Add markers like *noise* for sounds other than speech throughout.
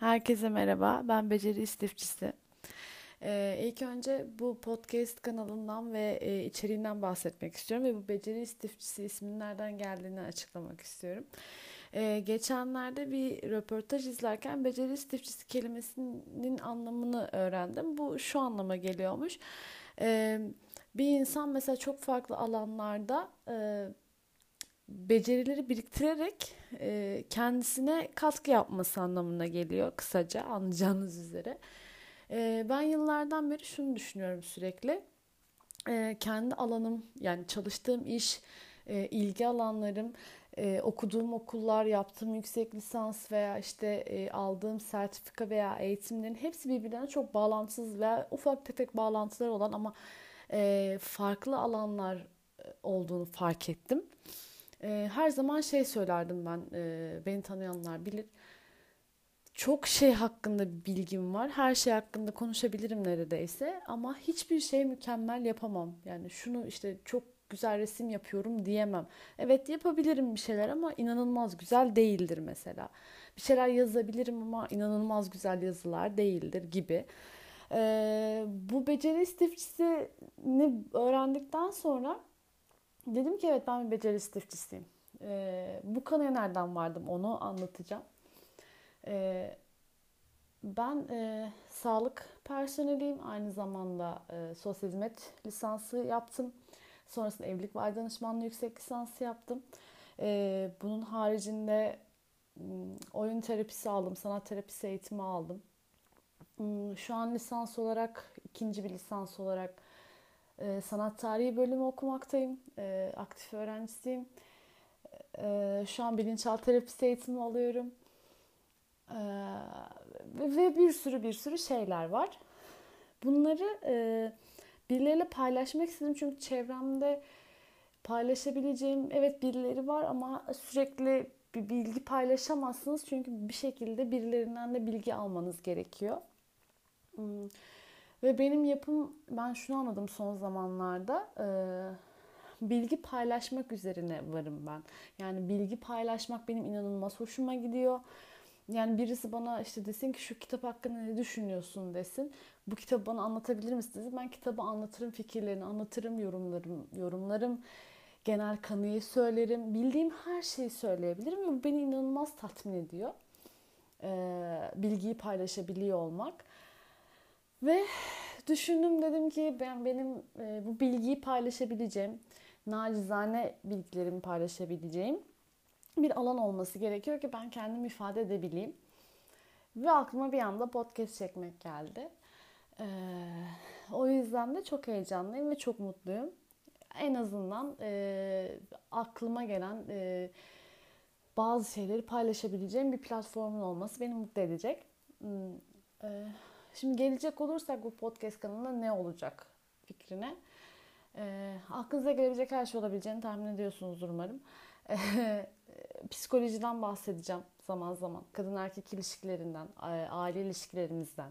Herkese merhaba, ben Beceri İstifçisi. Ee, ilk önce bu podcast kanalından ve e, içeriğinden bahsetmek istiyorum ve bu Beceri İstifçisi isminin nereden geldiğini açıklamak istiyorum. Ee, geçenlerde bir röportaj izlerken beceri istifçisi kelimesinin anlamını öğrendim. Bu şu anlama geliyormuş. Ee, bir insan mesela çok farklı alanlarda... E, becerileri biriktirerek e, kendisine katkı yapması anlamına geliyor kısaca anlayacağınız üzere. E, ben yıllardan beri şunu düşünüyorum sürekli. E, kendi alanım yani çalıştığım iş, e, ilgi alanlarım, e, okuduğum okullar, yaptığım yüksek lisans veya işte e, aldığım sertifika veya eğitimlerin hepsi birbirine çok bağlantısız veya ufak tefek bağlantılar olan ama e, farklı alanlar e, olduğunu fark ettim. E, her zaman şey söylerdim ben, e, beni tanıyanlar bilir. Çok şey hakkında bilgim var. Her şey hakkında konuşabilirim neredeyse. Ama hiçbir şey mükemmel yapamam. Yani şunu işte çok güzel resim yapıyorum diyemem. Evet yapabilirim bir şeyler ama inanılmaz güzel değildir mesela. Bir şeyler yazabilirim ama inanılmaz güzel yazılar değildir gibi. Ee, bu beceri istifçisini öğrendikten sonra Dedim ki evet ben bir beceri istifçisiyim. Ee, bu kanıya nereden vardım onu anlatacağım. Ee, ben e, sağlık personeliyim. Aynı zamanda e, sosyal hizmet lisansı yaptım. Sonrasında evlilik ve danışmanlığı yüksek lisansı yaptım. E, bunun haricinde oyun terapisi aldım, sanat terapisi eğitimi aldım. Şu an lisans olarak, ikinci bir lisans olarak e, sanat tarihi bölümü okumaktayım. E, aktif öğrencisiyim. E, şu an bilinçaltı terapisi eğitimi alıyorum. E, ve bir sürü bir sürü şeyler var. Bunları e, birileriyle paylaşmak istedim çünkü çevremde paylaşabileceğim evet birileri var ama sürekli bir bilgi paylaşamazsınız çünkü bir şekilde birilerinden de bilgi almanız gerekiyor. Hmm. Ve benim yapım ben şunu anladım son zamanlarda e, bilgi paylaşmak üzerine varım ben. Yani bilgi paylaşmak benim inanılmaz hoşuma gidiyor. Yani birisi bana işte desin ki şu kitap hakkında ne düşünüyorsun desin. Bu kitabı bana anlatabilir misin desin. Ben kitabı anlatırım, fikirlerini anlatırım, yorumlarım, yorumlarım. Genel kanıyı söylerim. Bildiğim her şeyi söyleyebilirim ve bu beni inanılmaz tatmin ediyor. Ee, bilgiyi paylaşabiliyor olmak. Ve düşündüm dedim ki ben benim e, bu bilgiyi paylaşabileceğim, nacizane bilgilerimi paylaşabileceğim bir alan olması gerekiyor ki ben kendimi ifade edebileyim. Ve aklıma bir anda podcast çekmek geldi. Ee, o yüzden de çok heyecanlıyım ve çok mutluyum. En azından e, aklıma gelen e, bazı şeyleri paylaşabileceğim bir platformun olması beni mutlu edecek. Hmm, e, Şimdi gelecek olursak bu podcast kanalında ne olacak fikrine. E, aklınıza gelebilecek her şey olabileceğini tahmin ediyorsunuzdur umarım. E, psikolojiden bahsedeceğim zaman zaman. Kadın erkek ilişkilerinden, aile ilişkilerimizden,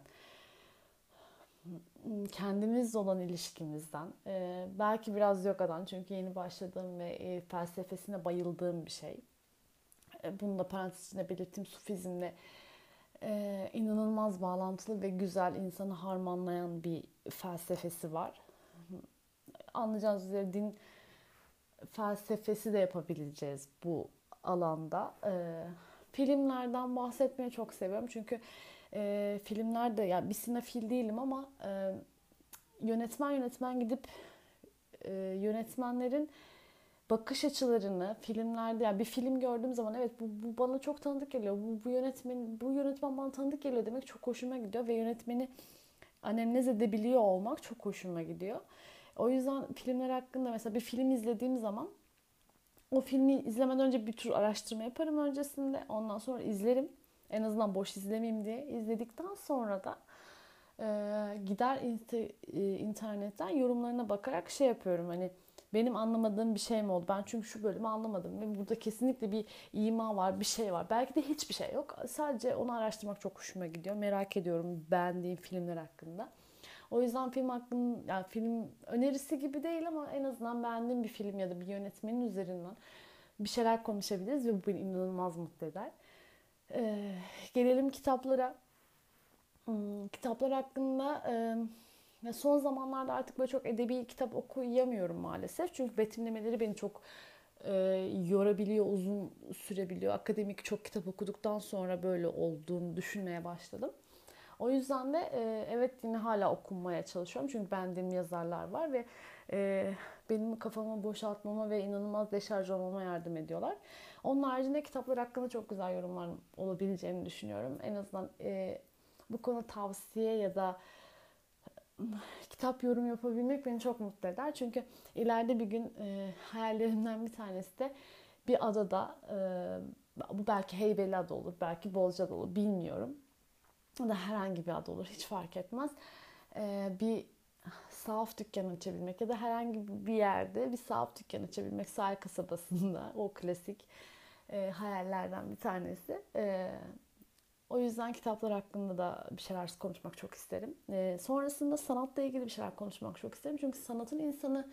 kendimizle olan ilişkimizden, e, belki biraz yogadan çünkü yeni başladığım ve e, felsefesine bayıldığım bir şey. E, bunu da parantez içinde belirttim. Sufizmle e, inanılmaz bağlantılı ve güzel insanı harmanlayan bir felsefesi var. Anlayacağınız üzere din felsefesi de yapabileceğiz bu alanda. E, filmlerden bahsetmeyi çok seviyorum çünkü e, filmlerde yani bir sinefil değilim ama e, yönetmen yönetmen gidip e, yönetmenlerin bakış açılarını filmlerde yani bir film gördüğüm zaman evet bu, bu bana çok tanıdık geliyor. Bu, bu yönetmen bu yönetmen bana tanıdık geliyor demek çok hoşuma gidiyor ve yönetmeni annemnez edebiliyor olmak çok hoşuma gidiyor. O yüzden filmler hakkında mesela bir film izlediğim zaman o filmi izlemeden önce bir tür araştırma yaparım öncesinde. Ondan sonra izlerim. En azından boş izlemeyeyim diye. izledikten sonra da e, gider internetten yorumlarına bakarak şey yapıyorum. Hani benim anlamadığım bir şey mi oldu? Ben çünkü şu bölümü anlamadım ve burada kesinlikle bir ima var, bir şey var. Belki de hiçbir şey yok. Sadece onu araştırmak çok hoşuma gidiyor. Merak ediyorum beğendiğim filmler hakkında. O yüzden film hakkında, yani film önerisi gibi değil ama en azından beğendiğim bir film ya da bir yönetmenin üzerinden bir şeyler konuşabiliriz ve bu beni inanılmaz mutlu eder. Ee, gelelim kitaplara. Hmm, kitaplar hakkında e, son zamanlarda artık böyle çok edebi kitap okuyamıyorum maalesef. Çünkü betimlemeleri beni çok e, yorabiliyor, uzun sürebiliyor. Akademik çok kitap okuduktan sonra böyle olduğunu düşünmeye başladım. O yüzden de e, evet yine hala okunmaya çalışıyorum. Çünkü beğendiğim yazarlar var ve e, benim kafamı boşaltmama ve inanılmaz deşarj olmama yardım ediyorlar. Onun haricinde kitaplar hakkında çok güzel yorumlar olabileceğini düşünüyorum. En azından e, bu konu tavsiye ya da kitap yorum yapabilmek beni çok mutlu eder. Çünkü ileride bir gün e, hayallerimden bir tanesi de bir adada e, bu belki Heybeliada olur, belki Bolca'da olur bilmiyorum. Ya da herhangi bir ada olur hiç fark etmez. E, bir sahaf dükkanı açabilmek ya da herhangi bir yerde bir sahaf dükkanı açabilmek sahil kasabasında o klasik e, hayallerden bir tanesi. E, o yüzden kitaplar hakkında da bir şeyler konuşmak çok isterim. E, sonrasında sanatla ilgili bir şeyler konuşmak çok isterim. Çünkü sanatın insanı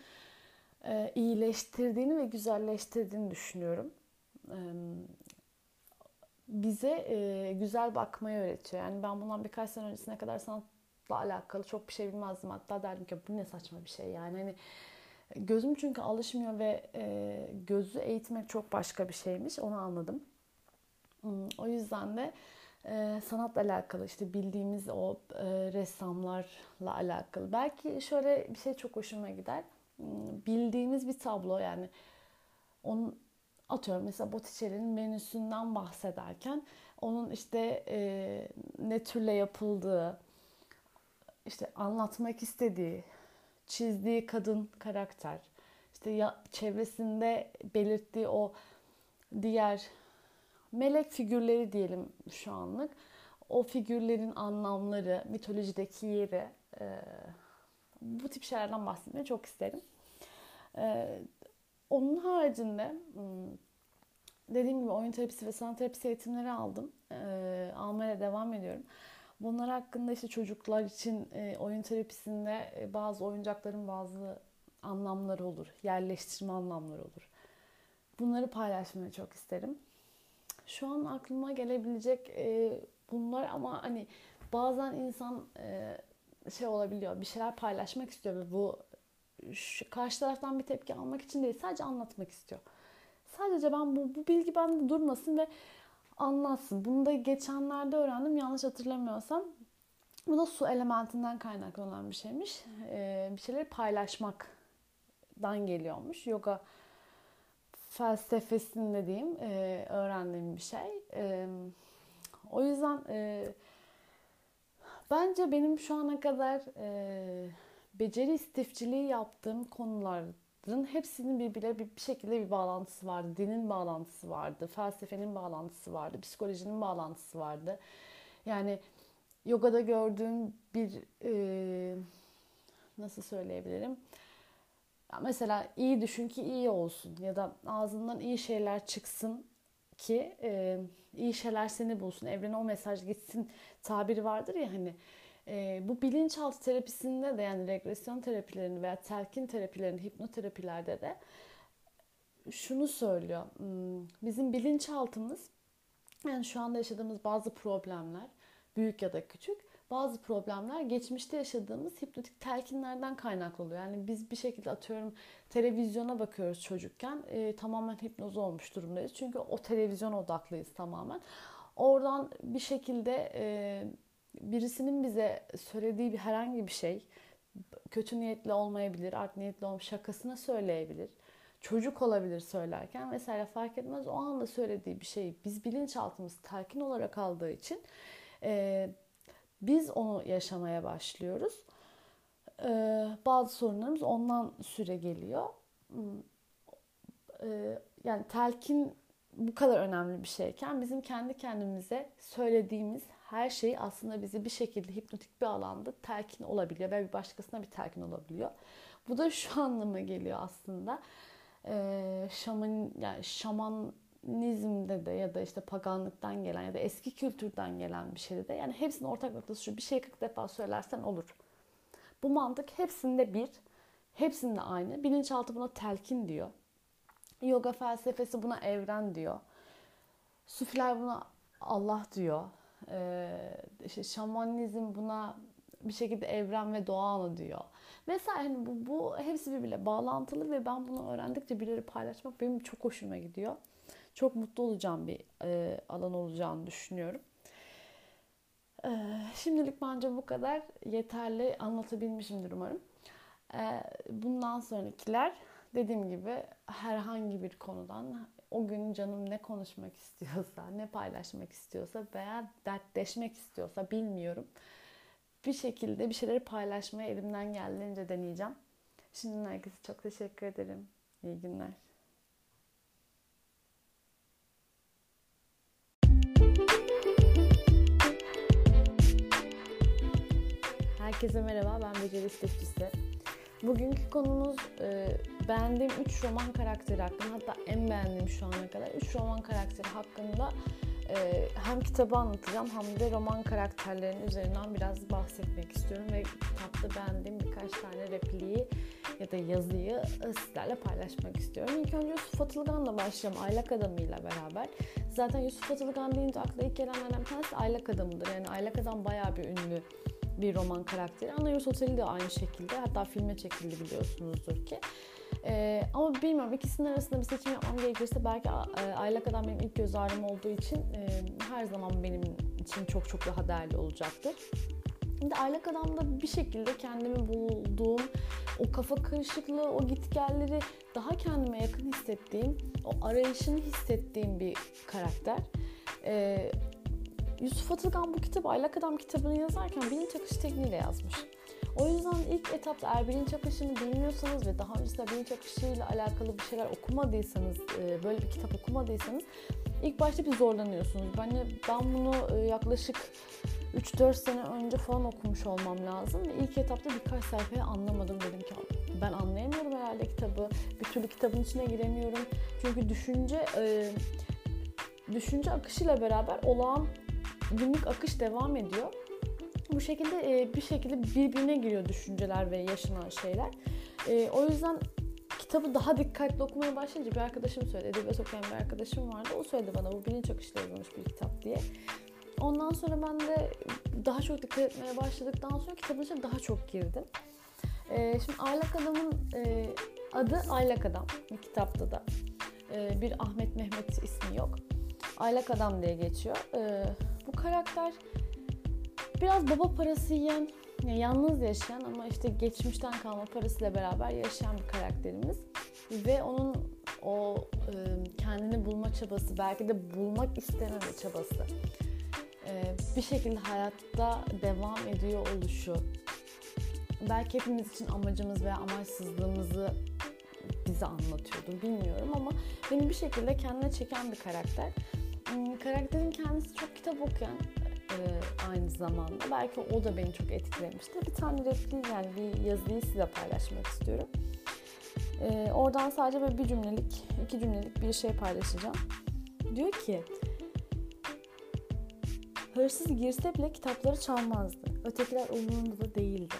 e, iyileştirdiğini ve güzelleştirdiğini düşünüyorum. E, bize e, güzel bakmayı öğretiyor. Yani ben bundan birkaç sene öncesine kadar sanatla alakalı çok bir şey bilmezdim. Hatta derdim ki bu ne saçma bir şey yani. Hani gözüm çünkü alışmıyor ve e, gözü eğitmek çok başka bir şeymiş. Onu anladım. Hmm, o yüzden de e, sanatla alakalı işte bildiğimiz o e, ressamlarla alakalı. Belki şöyle bir şey çok hoşuma gider. Hmm, bildiğimiz bir tablo yani onun atıyorum mesela Botticelli'nin menüsünden bahsederken onun işte e, ne türle yapıldığı, işte anlatmak istediği, çizdiği kadın karakter, işte ya, çevresinde belirttiği o diğer melek figürleri diyelim şu anlık. O figürlerin anlamları, mitolojideki yeri, e, bu tip şeylerden bahsetmeyi çok isterim. E, onun haricinde hmm, dediğim gibi oyun terapisi ve sanat terapisi eğitimleri aldım. E, almaya devam ediyorum. Bunlar hakkında işte çocuklar için e, oyun terapisinde e, bazı oyuncakların bazı anlamları olur. Yerleştirme anlamları olur. Bunları paylaşmayı çok isterim. Şu an aklıma gelebilecek e, bunlar ama hani bazen insan e, şey olabiliyor. Bir şeyler paylaşmak istiyor ve bu şu, karşı taraftan bir tepki almak için değil sadece anlatmak istiyor. Sadece ben bu, bu bilgi bende durmasın ve anlatsın. Bunu da geçenlerde öğrendim yanlış hatırlamıyorsam. Bu da su elementinden kaynaklanan bir şeymiş. Ee, bir şeyleri paylaşmaktan geliyormuş. Yoga felsefesinde diyeyim e, öğrendiğim bir şey. E, o yüzden e, bence benim şu ana kadar e, beceri istifçiliği yaptığım konuların hepsinin birbirine bir, bir şekilde bir bağlantısı vardı. Dinin bağlantısı vardı, felsefenin bağlantısı vardı, psikolojinin bağlantısı vardı. Yani yogada gördüğüm bir e, nasıl söyleyebilirim? Ya mesela iyi düşün ki iyi olsun ya da ağzından iyi şeyler çıksın ki e, iyi şeyler seni bulsun, evrene o mesaj gitsin tabiri vardır ya hani e, bu bilinçaltı terapisinde de yani regresyon terapilerinde veya telkin terapilerinde, hipnoterapilerde de şunu söylüyor. Hmm, bizim bilinçaltımız yani şu anda yaşadığımız bazı problemler büyük ya da küçük bazı problemler geçmişte yaşadığımız hipnotik telkinlerden kaynaklı oluyor. Yani biz bir şekilde atıyorum televizyona bakıyoruz çocukken e, tamamen hipnoz olmuş durumdayız. Çünkü o televizyon odaklıyız tamamen. Oradan bir şekilde e, birisinin bize söylediği bir herhangi bir şey kötü niyetli olmayabilir, art niyetli olmuş şakasına söyleyebilir. Çocuk olabilir söylerken vesaire fark etmez. O anda söylediği bir şeyi biz bilinçaltımız telkin olarak aldığı için e, biz onu yaşamaya başlıyoruz. E, bazı sorunlarımız ondan süre geliyor. E, yani telkin bu kadar önemli bir şeyken bizim kendi kendimize söylediğimiz her şey aslında bizi bir şekilde hipnotik bir alanda telkin olabiliyor ve bir başkasına bir telkin olabiliyor. Bu da şu anlama geliyor aslında. Ee, şaman yani şamanizmde de ya da işte paganlıktan gelen ya da eski kültürden gelen bir şeyde de yani hepsinin ortak noktası şu bir şey 40 defa söylersen olur. Bu mantık hepsinde bir, hepsinde aynı. Bilinçaltı buna telkin diyor. Yoga felsefesi buna evren diyor. Sufiler buna Allah diyor. Ee, işte şamanizm buna bir şekilde evren ve doğa anı diyor. Mesela hani bu, bu hepsi birbirle bağlantılı ve ben bunu öğrendikçe birileri paylaşmak benim çok hoşuma gidiyor. Çok mutlu olacağım bir e, alan olacağını düşünüyorum. E, şimdilik bence bu kadar yeterli anlatabilmişimdir umarım. E, bundan sonrakiler dediğim gibi herhangi bir konudan o gün canım ne konuşmak istiyorsa, ne paylaşmak istiyorsa veya dertleşmek istiyorsa bilmiyorum. Bir şekilde bir şeyleri paylaşmaya elimden geldiğince deneyeceğim. Şimdiden herkese çok teşekkür ederim. İyi günler. Herkese merhaba, ben Beceri İstifçisi. Bugünkü konumuz e, beğendiğim 3 roman karakteri hakkında, hatta en beğendiğim şu ana kadar 3 roman karakteri hakkında e, hem kitabı anlatacağım hem de roman karakterlerinin üzerinden biraz bahsetmek istiyorum ve kitapta beğendiğim birkaç tane repliği ya da yazıyı sizlerle paylaşmak istiyorum. İlk önce Yusuf Atılgan'la başlayalım Aylak Adamı ile beraber. Zaten Yusuf Atılgan deyince akla ilk gelenlerden bir tanesi Aylak Adamı'dır. Yani Aylak Adam bayağı bir ünlü bir roman karakteri. Anayurt Oteli de aynı şekilde. Hatta filme çekildi biliyorsunuzdur ki. Ee, ama bilmiyorum ikisinin arasında bir seçim yapmam gerekirse belki e, Aylak Adam benim ilk göz ağrım olduğu için e, her zaman benim için çok çok daha değerli olacaktır. Şimdi Aylak Adam'da bir şekilde kendimi bulduğum, o kafa karışıklığı, o gitgelleri daha kendime yakın hissettiğim, o arayışını hissettiğim bir karakter. Ee, Yusuf Atılgan bu kitabı Aylak Adam kitabını yazarken bilinç akışı tekniğiyle yazmış. O yüzden ilk etapta eğer bilinç akışını bilmiyorsanız ve daha öncesinde bilinç akışıyla alakalı bir şeyler okumadıysanız, e, böyle bir kitap okumadıysanız ilk başta bir zorlanıyorsunuz. Ben, ben bunu e, yaklaşık 3-4 sene önce falan okumuş olmam lazım ve ilk etapta birkaç sayfayı anlamadım dedim ki ben anlayamıyorum herhalde kitabı. Bir türlü kitabın içine giremiyorum. Çünkü düşünce e, düşünce akışıyla beraber olağan günlük akış devam ediyor. Bu şekilde e, bir şekilde birbirine giriyor düşünceler ve yaşanan şeyler. E, o yüzden kitabı daha dikkatli okumaya başlayınca bir arkadaşım söyledi. Edebiyat okuyan bir arkadaşım vardı. O söyledi bana bu bilinç akışıyla yazılmış bir kitap diye. Ondan sonra ben de daha çok dikkat etmeye başladıktan sonra kitabın içine daha çok girdim. E, şimdi Aylak Adam'ın e, adı Aylak Adam. Kitapta da e, bir Ahmet Mehmet ismi yok. Aylak Adam diye geçiyor. E, bu karakter biraz baba parası yiyen, yani yalnız yaşayan ama işte geçmişten kalma parasıyla beraber yaşayan bir karakterimiz. Ve onun o e, kendini bulma çabası, belki de bulmak istememe çabası, e, bir şekilde hayatta devam ediyor oluşu, belki hepimiz için amacımız veya amaçsızlığımızı bize anlatıyordu bilmiyorum ama beni bir şekilde kendine çeken bir karakter. Hmm, karakterin kendisi çok kitap okuyan aynı zamanda. Belki o da beni çok etkilemişti. Bir tane repliği yani bir yazıyı size paylaşmak istiyorum. E, oradan sadece böyle bir cümlelik, iki cümlelik bir şey paylaşacağım. Diyor ki, hırsız girse bile kitapları çalmazdı. Ötekiler umurunda da değildi.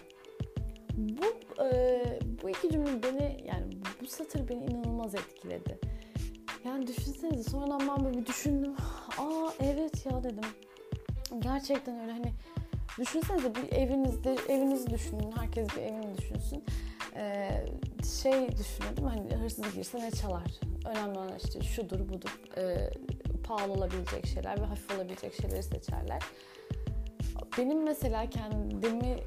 Bu e, bu iki cümle beni yani bu satır beni inanılmaz etkiledi. Yani düşünsenize sonradan ben böyle bir düşündüm. Aa evet ya dedim. Gerçekten öyle hani düşünsenize bir evinizde evinizi düşünün. Herkes bir evini düşünsün. Ee, şey düşünüyordum hani hırsız girse ne çalar? Önemli olan işte şudur budur. Ee, pahalı olabilecek şeyler ve hafif olabilecek şeyleri seçerler. Benim mesela kendimi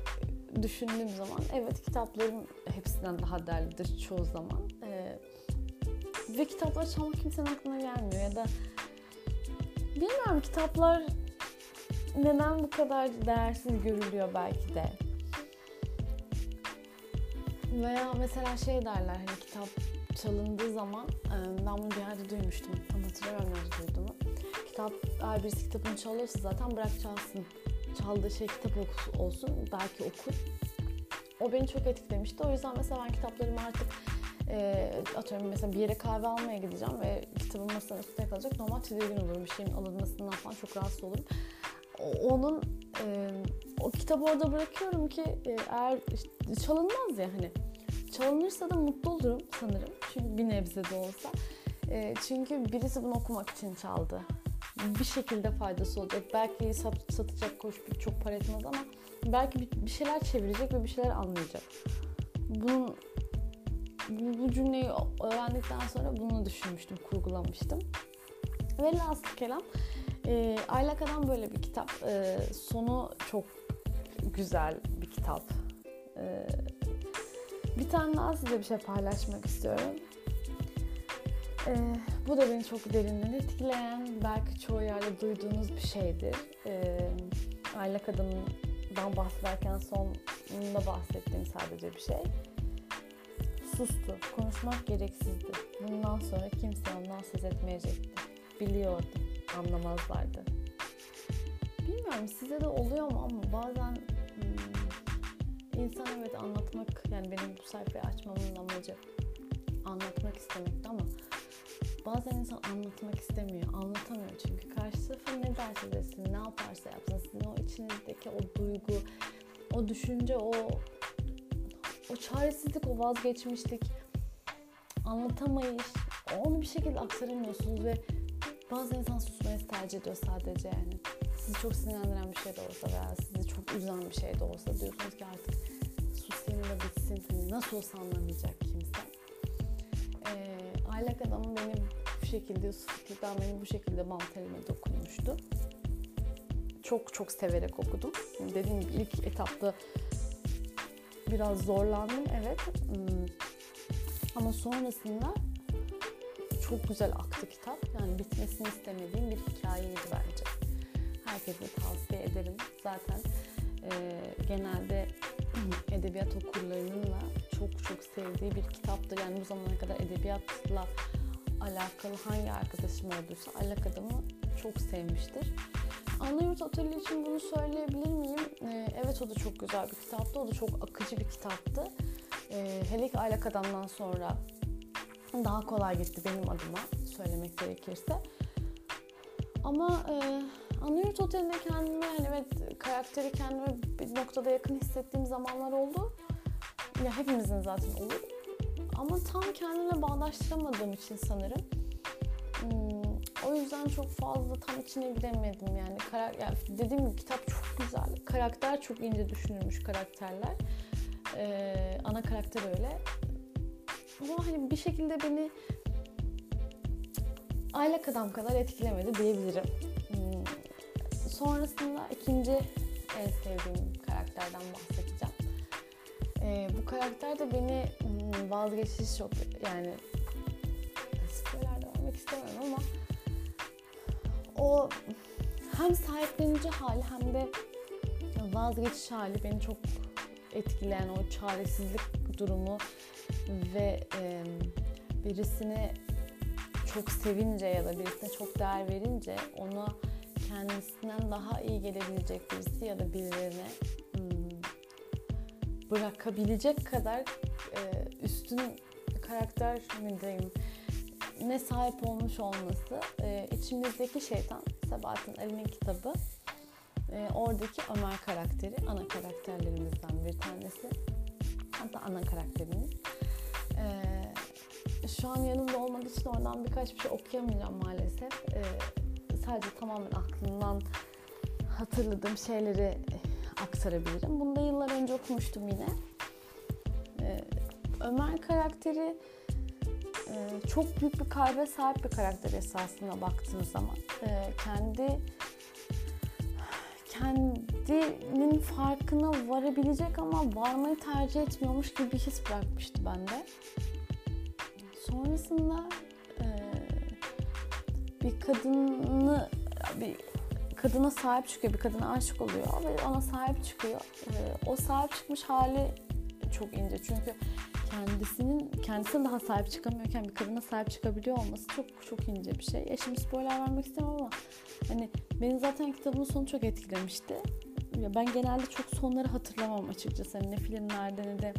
düşündüğüm zaman evet kitaplarım hepsinden daha değerlidir çoğu zaman. Ee, ve kitapları çalmak kimsenin aklına gelmiyor ya da bilmiyorum kitaplar neden bu kadar değersiz görülüyor belki de. Veya mesela şey derler hani kitap çalındığı zaman ben bunu bir yerde duymuştum. Tam hatırlamıyorum nerede duyduğumu. Kitap eğer birisi kitabını çalıyorsa zaten bırak çalsın. Çaldığı şey kitap olsun belki okur. O beni çok etkilemişti. O yüzden mesela ben kitaplarımı artık e, atıyorum mesela bir yere kahve almaya gideceğim ve kitabım masanın üstüne kalacak. Normal tedirgin olurum. Bir şeyin alınmasından falan çok rahatsız olurum. Onun e, o kitabı orada bırakıyorum ki e, eğer işte, çalınmaz ya hani. Çalınırsa da mutlu olurum sanırım. Çünkü bir nebze de olsa. E, çünkü birisi bunu okumak için çaldı. bir şekilde faydası olacak. Belki sat, satacak koş çok para etmez ama belki bir, bir şeyler çevirecek ve bir şeyler anlayacak. Bunun bu, bu cümleyi öğrendikten sonra bunu düşünmüştüm, kurgulamıştım. Velhasıl kelam e, Aylak Adam böyle bir kitap. E, sonu çok güzel bir kitap. E, bir tane daha size bir şey paylaşmak istiyorum. E, bu da beni çok derinden etkileyen, belki çoğu yerde duyduğunuz bir şeydir. E, Aylak Adam'dan bahsederken sonunda bahsettiğim sadece bir şey. Sustu. Konuşmak gereksizdi. Bundan sonra kimse ondan söz etmeyecekti. Biliyordu. Anlamazlardı. Bilmiyorum size de oluyor mu ama bazen hmm, insan evet anlatmak yani benim bu sayfayı açmamın amacı anlatmak istemekti ama bazen insan anlatmak istemiyor. Anlatamıyor çünkü karşı tarafı ne derse desin, ne yaparsa yapsın sizin o içinizdeki o duygu, o düşünce, o o çaresizlik, o vazgeçmişlik, anlatamayış, onu bir şekilde aktaramıyorsunuz ve bazı insan susmayı tercih ediyor sadece yani. Sizi çok sinirlendiren bir şey de olsa veya sizi çok üzen bir şey de olsa diyorsunuz ki artık susayım da bitsin. Hani nasıl olsa anlamayacak kimse. Ee, aylak adamı beni bu şekilde, Yusuf'tan beni bu şekilde bant elime dokunmuştu. Çok çok severek okudum. Dediğim gibi ilk etapta biraz zorlandım evet. Hmm. Ama sonrasında çok güzel aktı kitap. Yani bitmesini istemediğim bir hikayeydi bence. Herkese tavsiye ederim. Zaten e, genelde *clears throat* edebiyat okurlarının da çok çok sevdiği bir kitaptır. Yani bu zamana kadar edebiyatla alakalı hangi arkadaşım olduysa Alak Adam'ı çok sevmiştir. Anayurt Oteli için bunu söyleyebilir miyim? Ee, evet o da çok güzel bir kitaptı. O da çok akıcı bir kitaptı. Ee, hele Aylak Adam'dan sonra daha kolay gitti benim adıma söylemek gerekirse. Ama e, Anayurt Oteli'nde kendime yani evet karakteri kendime bir noktada yakın hissettiğim zamanlar oldu. Ya hepimizin zaten olur. Ama tam kendime bağdaştıramadığım için sanırım. Hmm, o yüzden çok fazla tam içine giremedim yani. Karak yani dediğim gibi kitap çok güzel. Karakter çok ince düşünülmüş karakterler. Ee, ana karakter öyle. Ama hani bir şekilde beni aylak adam kadar etkilemedi diyebilirim. Hmm. Sonrasında ikinci en sevdiğim karakterden bahsedeceğim. Ee, bu karakter de beni hmm, vazgeçiş çok yani spoiler vermek istemiyorum ama o hem sahiplenici hali hem de vazgeçiş hali beni çok etkileyen o çaresizlik durumu ve e, birisini çok sevince ya da birisine çok değer verince ona kendisinden daha iyi gelebilecek birisi ya da birilerine hmm, bırakabilecek kadar e, üstün karakter mi diyeyim ne sahip olmuş olması e, içimizdeki şeytan Sebahattin Ali'nin kitabı. E, oradaki Ömer karakteri ana karakterlerimizden bir tanesi. Hatta ana karakterimiz e, şu an yanımda olmadığı için oradan birkaç bir şey okuyamayacağım maalesef. E, sadece tamamen aklımdan hatırladığım şeyleri aktarabilirim. Bunu da yıllar önce okumuştum yine. E, Ömer karakteri e, çok büyük bir kalbe sahip bir karakter esasına baktığınız zaman. E, kendi kendinin farkına varabilecek ama varmayı tercih etmiyormuş gibi bir his bırakmıştı bende. Sonrasında e, bir kadını bir kadına sahip çıkıyor, bir kadına aşık oluyor ve ona sahip çıkıyor. O sahip çıkmış hali çok ince çünkü kendisinin kendisine daha sahip çıkamıyorken bir kadına sahip çıkabiliyor olması çok çok ince bir şey. Ya şimdi spoiler vermek istemem ama hani beni zaten kitabın sonu çok etkilemişti. Ya ben genelde çok sonları hatırlamam açıkçası. Hani ne filmlerde ne de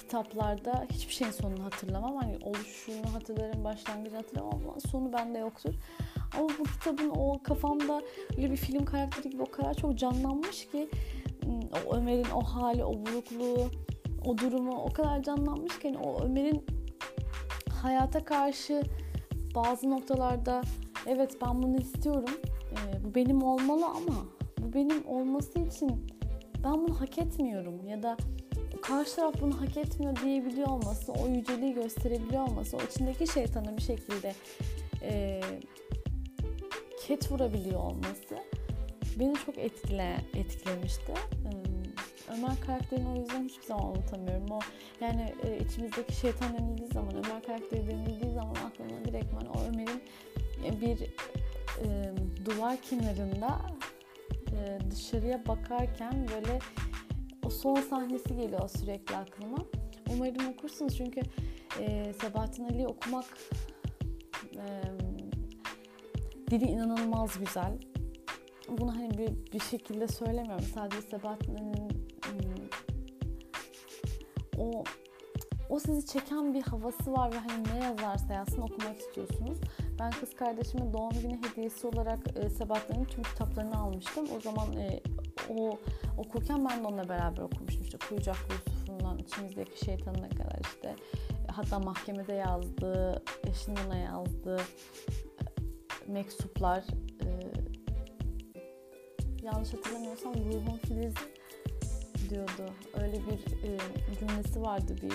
kitaplarda hiçbir şeyin sonunu hatırlamam. Hani oluşunu hatırlarım, başlangıcı hatırlamam ama sonu bende yoktur. Ama bu kitabın o kafamda öyle bir film karakteri gibi o kadar çok canlanmış ki o Ömer'in o hali, o burukluğu, o durumu o kadar canlanmış ki hani o Ömer'in hayata karşı bazı noktalarda evet ben bunu istiyorum. E, bu benim olmalı ama bu benim olması için ben bunu hak etmiyorum ya da karşı taraf bunu hak etmiyor diyebiliyor olması, o yüceliği gösterebiliyor olması, o içindeki şeytanı bir şekilde e, ket vurabiliyor olması beni çok etkile, etkilemişti. Ömer karakterini o yüzden hiçbir zaman unutamıyorum. O yani e, içimizdeki şeytan denildiği zaman, Ömer karakteri denildiği zaman aklıma direktmen o Ömer'in bir e, duvar kenarında e, dışarıya bakarken böyle o son sahnesi geliyor sürekli aklıma. Umarım okursunuz çünkü e, Sabahattin Ali'yi okumak e, dili inanılmaz güzel. Bunu hani bir, bir şekilde söylemiyorum. Sadece Sabahattin Ali'nin o o sizi çeken bir havası var ve hani ne yazarsa yazsın okumak istiyorsunuz. Ben kız kardeşime doğum günü hediyesi olarak e, Sebahattin'in tüm kitaplarını almıştım. O zaman e, o okurken ben de onunla beraber okumuştum. İşte Kuyucaklı Yusuf'undan içimizdeki şeytanına kadar işte hatta mahkemede yazdığı, eşinin ona yazdığı e, mektuplar e, yanlış hatırlamıyorsam Ruhun Filiz diyordu. Öyle bir e, cümlesi vardı bir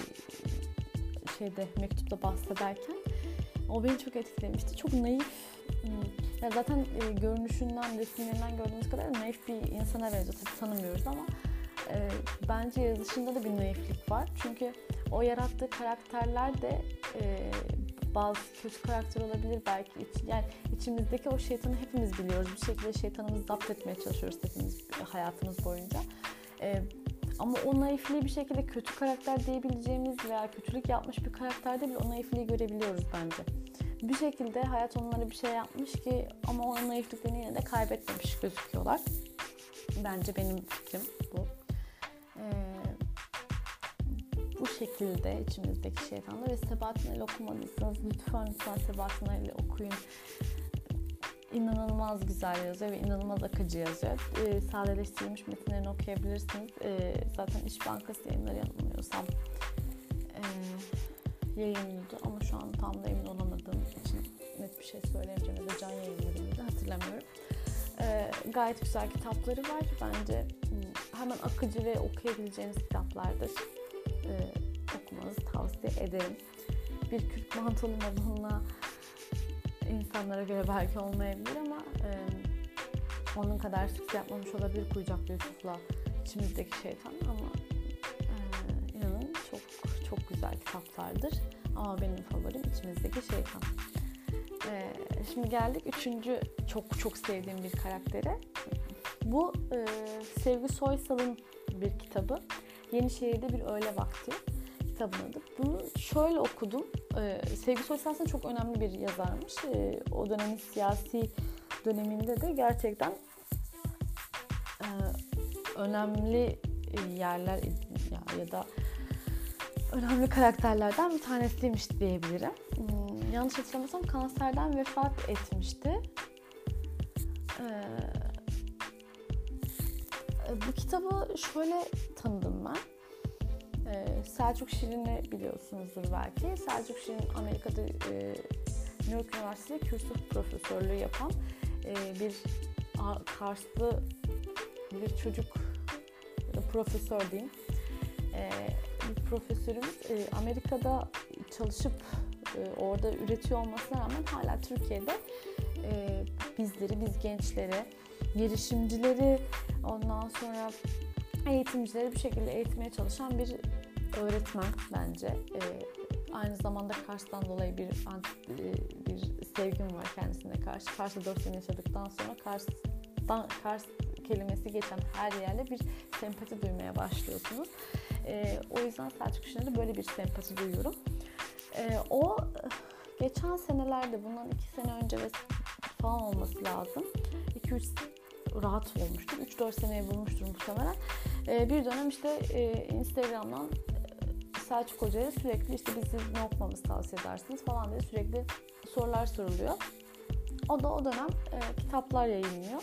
şeyde mektupta bahsederken. O beni çok etkilemişti. Çok naif. Hmm, ya zaten e, görünüşünden, resimlerinden gördüğümüz kadar naif bir insana benziyor. Tabii tanımıyoruz ama e, bence yazışında da bir naiflik var. Çünkü o yarattığı karakterler de e, bazı kötü karakter olabilir belki. İç, yani içimizdeki o şeytanı hepimiz biliyoruz. Bir şekilde şeytanımızı zapt etmeye çalışıyoruz hepimiz hayatımız boyunca. E, ama o naifliği bir şekilde kötü karakter diyebileceğimiz veya kötülük yapmış bir karakterde bile o naifliği görebiliyoruz bence. Bir şekilde hayat onlara bir şey yapmış ki ama o naifliklerini yine de kaybetmemiş gözüküyorlar. Bence benim fikrim bu. Ee, bu şekilde içimizdeki şeytanlar ve Sebahattin Ali okumadıysanız lütfen lütfen Sebahattin Ali okuyun inanılmaz güzel yazıyor ve inanılmaz akıcı yazıyor. E, sadeleştirilmiş metinlerini okuyabilirsiniz. E, zaten İş Bankası yayınları yanılmıyorsam e, yayınlıyordu ama şu an tam da emin olamadığım için net bir şey söyleyemeyeceğim ya da can yayınları hatırlamıyorum. E, gayet güzel kitapları var. Bence hmm, hemen akıcı ve okuyabileceğiniz kitaplardır. E, okumanızı tavsiye ederim. Bir Kürt mantolu Madonna insanlara göre belki olmayabilir ama e, onun kadar sükse yapmamış olabilir Kuyucaklı Yusuf'la içimizdeki şeytan ama e, inanın çok çok güzel kitaplardır. Ama benim favorim içimizdeki şeytan. E, şimdi geldik üçüncü çok çok sevdiğim bir karaktere. Bu e, Sevgi Soysal'ın bir kitabı. Yenişehir'de bir öğle vakti kitabın adı. Bunu şöyle okudum. Ee, Sevgi Soysal aslında çok önemli bir yazarmış. Ee, o dönemin siyasi döneminde de gerçekten e, önemli yerler ya, da önemli karakterlerden bir tanesiymiş diyebilirim. Hmm, yanlış hatırlamıyorsam kanserden vefat etmişti. Ee, bu kitabı şöyle tanıdım. Ee, Selçuk Şirin'i biliyorsunuzdur belki. Selçuk Şirin Amerika'da e, New York Üniversitesi'nde kürsü profesörlüğü yapan e, bir Karslı bir çocuk da profesör diyeyim. E, bir profesörümüz e, Amerika'da çalışıp e, orada üretiyor olmasına rağmen hala Türkiye'de e, bizleri, biz gençleri, girişimcileri ondan sonra eğitimcileri bir şekilde eğitmeye çalışan bir öğretmen bence. E, aynı zamanda Kars'tan dolayı bir e, bir sevgim var kendisine karşı. Kars'ta 4 sene yaşadıktan sonra Kars'tan Kars kelimesi geçen her yerle bir sempati duymaya başlıyorsunuz. E, o yüzden Selçuk Şener'e böyle bir sempati duyuyorum. E, o geçen senelerde bundan 2 sene önce ve falan olması lazım. 2-3 rahat olmuştur. 3-4 seneye bulmuştur muhtemelen. E, bir dönem işte e, Instagram'dan Selçuk Hoca'ya sürekli işte bizi ne okumamızı tavsiye edersiniz falan diye sürekli sorular soruluyor. O da o dönem e, kitaplar yayınlıyor.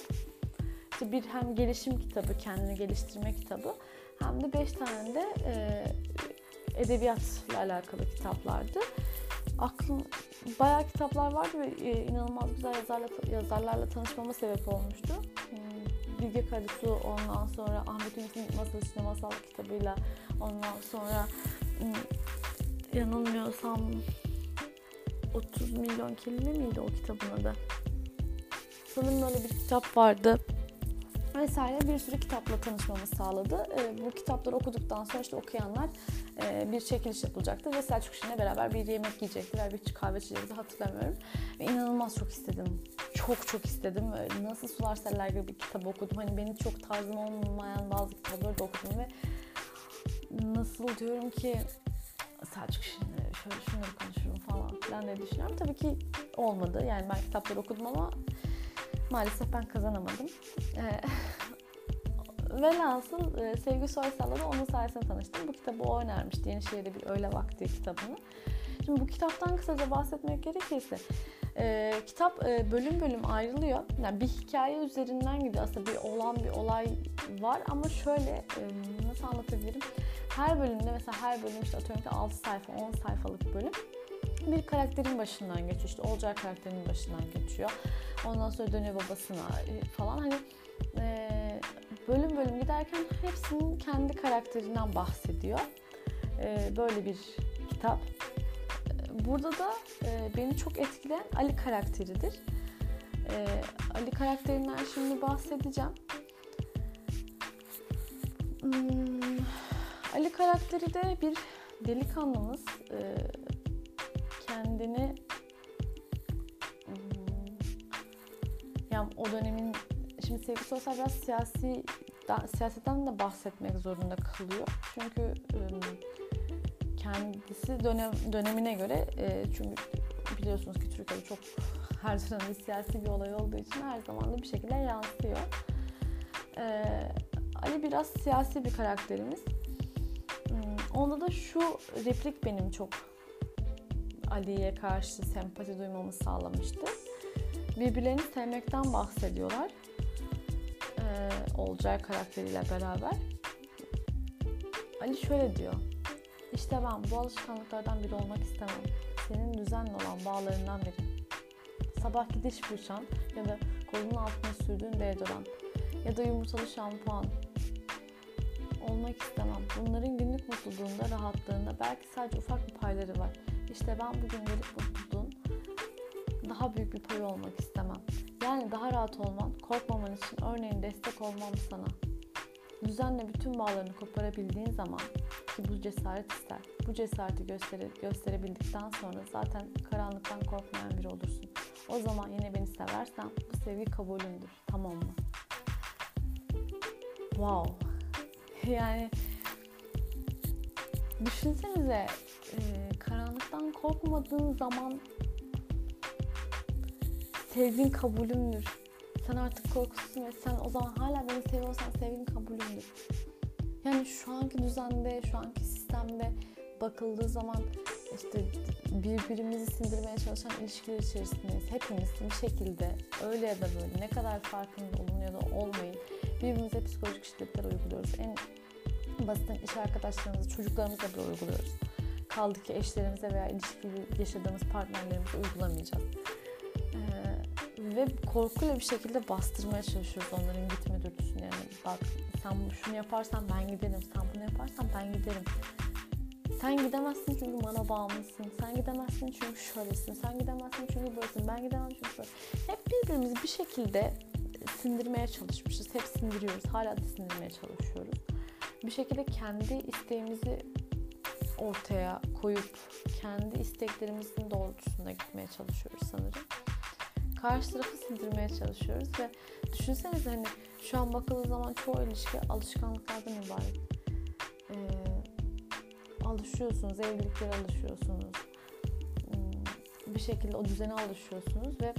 İşte bir hem gelişim kitabı, kendini geliştirme kitabı hem de beş tane de e, edebiyatla alakalı kitaplardı. Aklım bayağı kitaplar vardı ve e, inanılmaz güzel yazarla, yazarlarla tanışmama sebep olmuştu. Hmm, Bilge Karasu ondan sonra Ahmet Ümit'in Masal İçinde Masal kitabıyla ondan sonra yanılmıyorsam 30 milyon kelime miydi o kitabın adı? Sanırım öyle bir kitap vardı vesaire bir sürü kitapla tanışmamı sağladı. E, bu kitapları okuduktan sonra işte okuyanlar e, bir çekiliş yapılacaktı ve Selçuk Şirin'le beraber bir yemek yiyecektiler, bir kahve içecekti hatırlamıyorum. Ve inanılmaz çok istedim. Çok çok istedim. Nasıl Sular Seller gibi bir kitap okudum. Hani benim çok tarzım olmayan bazı kitapları da okudum ve nasıl diyorum ki Selçuk Şirin'le şöyle şunları konuşurum falan filan diye düşünüyorum. Tabii ki olmadı. Yani ben kitapları okudum ama maalesef ben kazanamadım. Ee, *laughs* velhasıl e, Sevgi Soysal'la da onun sayesinde tanıştım. Bu kitabı o önermişti. Yenişehir'de bir öyle vakti kitabını. Şimdi bu kitaptan kısaca bahsetmek gerekirse e, kitap e, bölüm bölüm ayrılıyor. Yani bir hikaye üzerinden gidiyor. Aslında bir olan bir olay var ama şöyle e, nasıl anlatabilirim? Her bölümde mesela her bölüm işte atıyorum ki 6 sayfa 10 sayfalık bölüm bir karakterin başından geçiyor. İşte Olcay karakterinin başından geçiyor. Ondan sonra dönüyor babasına e, falan. Hani e, bölüm bölüm giderken hepsinin kendi karakterinden bahsediyor. E, böyle bir kitap. Burada da e, beni çok etkileyen Ali karakteridir. E, Ali karakterinden şimdi bahsedeceğim. Hmm, Ali karakteri de bir delikanlımız. E, kendini hmm, yani o dönemin şimdi Sevgi Sosyal biraz siyasi da, siyasetten de bahsetmek zorunda kalıyor. Çünkü kendisi dönem dönemine göre çünkü biliyorsunuz ki Türkiye'de çok her dönemde siyasi bir olay olduğu için her zaman da bir şekilde yansıyor. Ali biraz siyasi bir karakterimiz. Onda da şu replik benim çok Ali'ye karşı sempati duymamı sağlamıştı. Birbirlerini sevmekten bahsediyorlar. Ee, Olcay karakteriyle beraber. Ali şöyle diyor. İşte ben bu alışkanlıklardan biri olmak istemem. Senin düzenli olan bağlarından biri. Sabah gidiş fırçan ya da kolunun altına sürdüğün deodorant ya da yumurtalı şampuan olmak istemem. Bunların günlük mutluluğunda, rahatlığında belki sadece ufak bir payları var. İşte ben bugün gelip mutluluğun daha büyük bir payı olmak istemem. Yani daha rahat olman, korkmaman için örneğin destek olmam sana. Düzenle bütün bağlarını koparabildiğin zaman ki bu cesaret ister. Bu cesareti gösteri, gösterebildikten sonra zaten karanlıktan korkmayan biri olursun. O zaman yine beni seversen bu sevgi kabulündür. Tamam mı? Wow. *laughs* Yani düşünsenize e, karanlıktan korkmadığın zaman sevgin kabulümdür. Sen artık korkusuzsun ve sen o zaman hala beni seviyorsan sevgin kabulümdür. Yani şu anki düzende, şu anki sistemde bakıldığı zaman işte birbirimizi sindirmeye çalışan ilişkiler içerisindeyiz. Hepimiz bir şekilde öyle ya da böyle ne kadar farkında olun ya da olmayın birbirimize psikolojik şiddetler uyguluyoruz. En basit iş arkadaşlarımıza, çocuklarımıza bile uyguluyoruz. Kaldı ki eşlerimize veya ilişkili yaşadığımız partnerlerimize uygulamayacağız. Ve korkuyla bir şekilde bastırmaya çalışıyoruz onların gitme dürtüsünü. Yani bak sen şunu yaparsan ben giderim, sen bunu yaparsan ben giderim. Sen gidemezsin çünkü bana bağımlısın. Sen gidemezsin çünkü şöylesin. Sen gidemezsin çünkü böylesin. Ben gidemem çünkü böyle. Hep birbirimizi bir şekilde sindirmeye çalışmışız. Hep sindiriyoruz. Hala da sindirmeye çalışıyoruz. Bir şekilde kendi isteğimizi ortaya koyup kendi isteklerimizin doğrultusunda gitmeye çalışıyoruz sanırım. Karşı tarafı sindirmeye çalışıyoruz ve düşünsenize hani şu an bakıldığı zaman çoğu ilişki alışkanlıklardan ibaret. Ee, alışıyorsunuz, evliliklere alışıyorsunuz. Hmm, bir şekilde o düzene alışıyorsunuz ve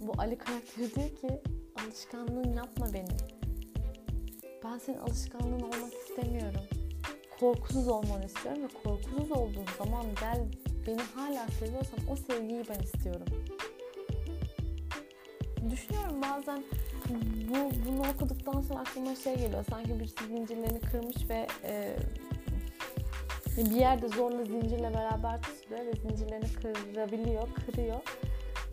bu Ali karakteri diyor ki alışkanlığın yapma beni. Ben senin alışkanlığın olmak istemiyorum. Korkusuz olmanı istiyorum ve korkusuz olduğun zaman gel beni hala seviyorsan o sevgiyi ben istiyorum. Düşünüyorum bazen bu bunu okuduktan sonra aklıma şey geliyor. Sanki bir zincirlerini kırmış ve e, bir yerde zorla zincirle beraber tutuyor ve zincirlerini kırabiliyor, kırıyor.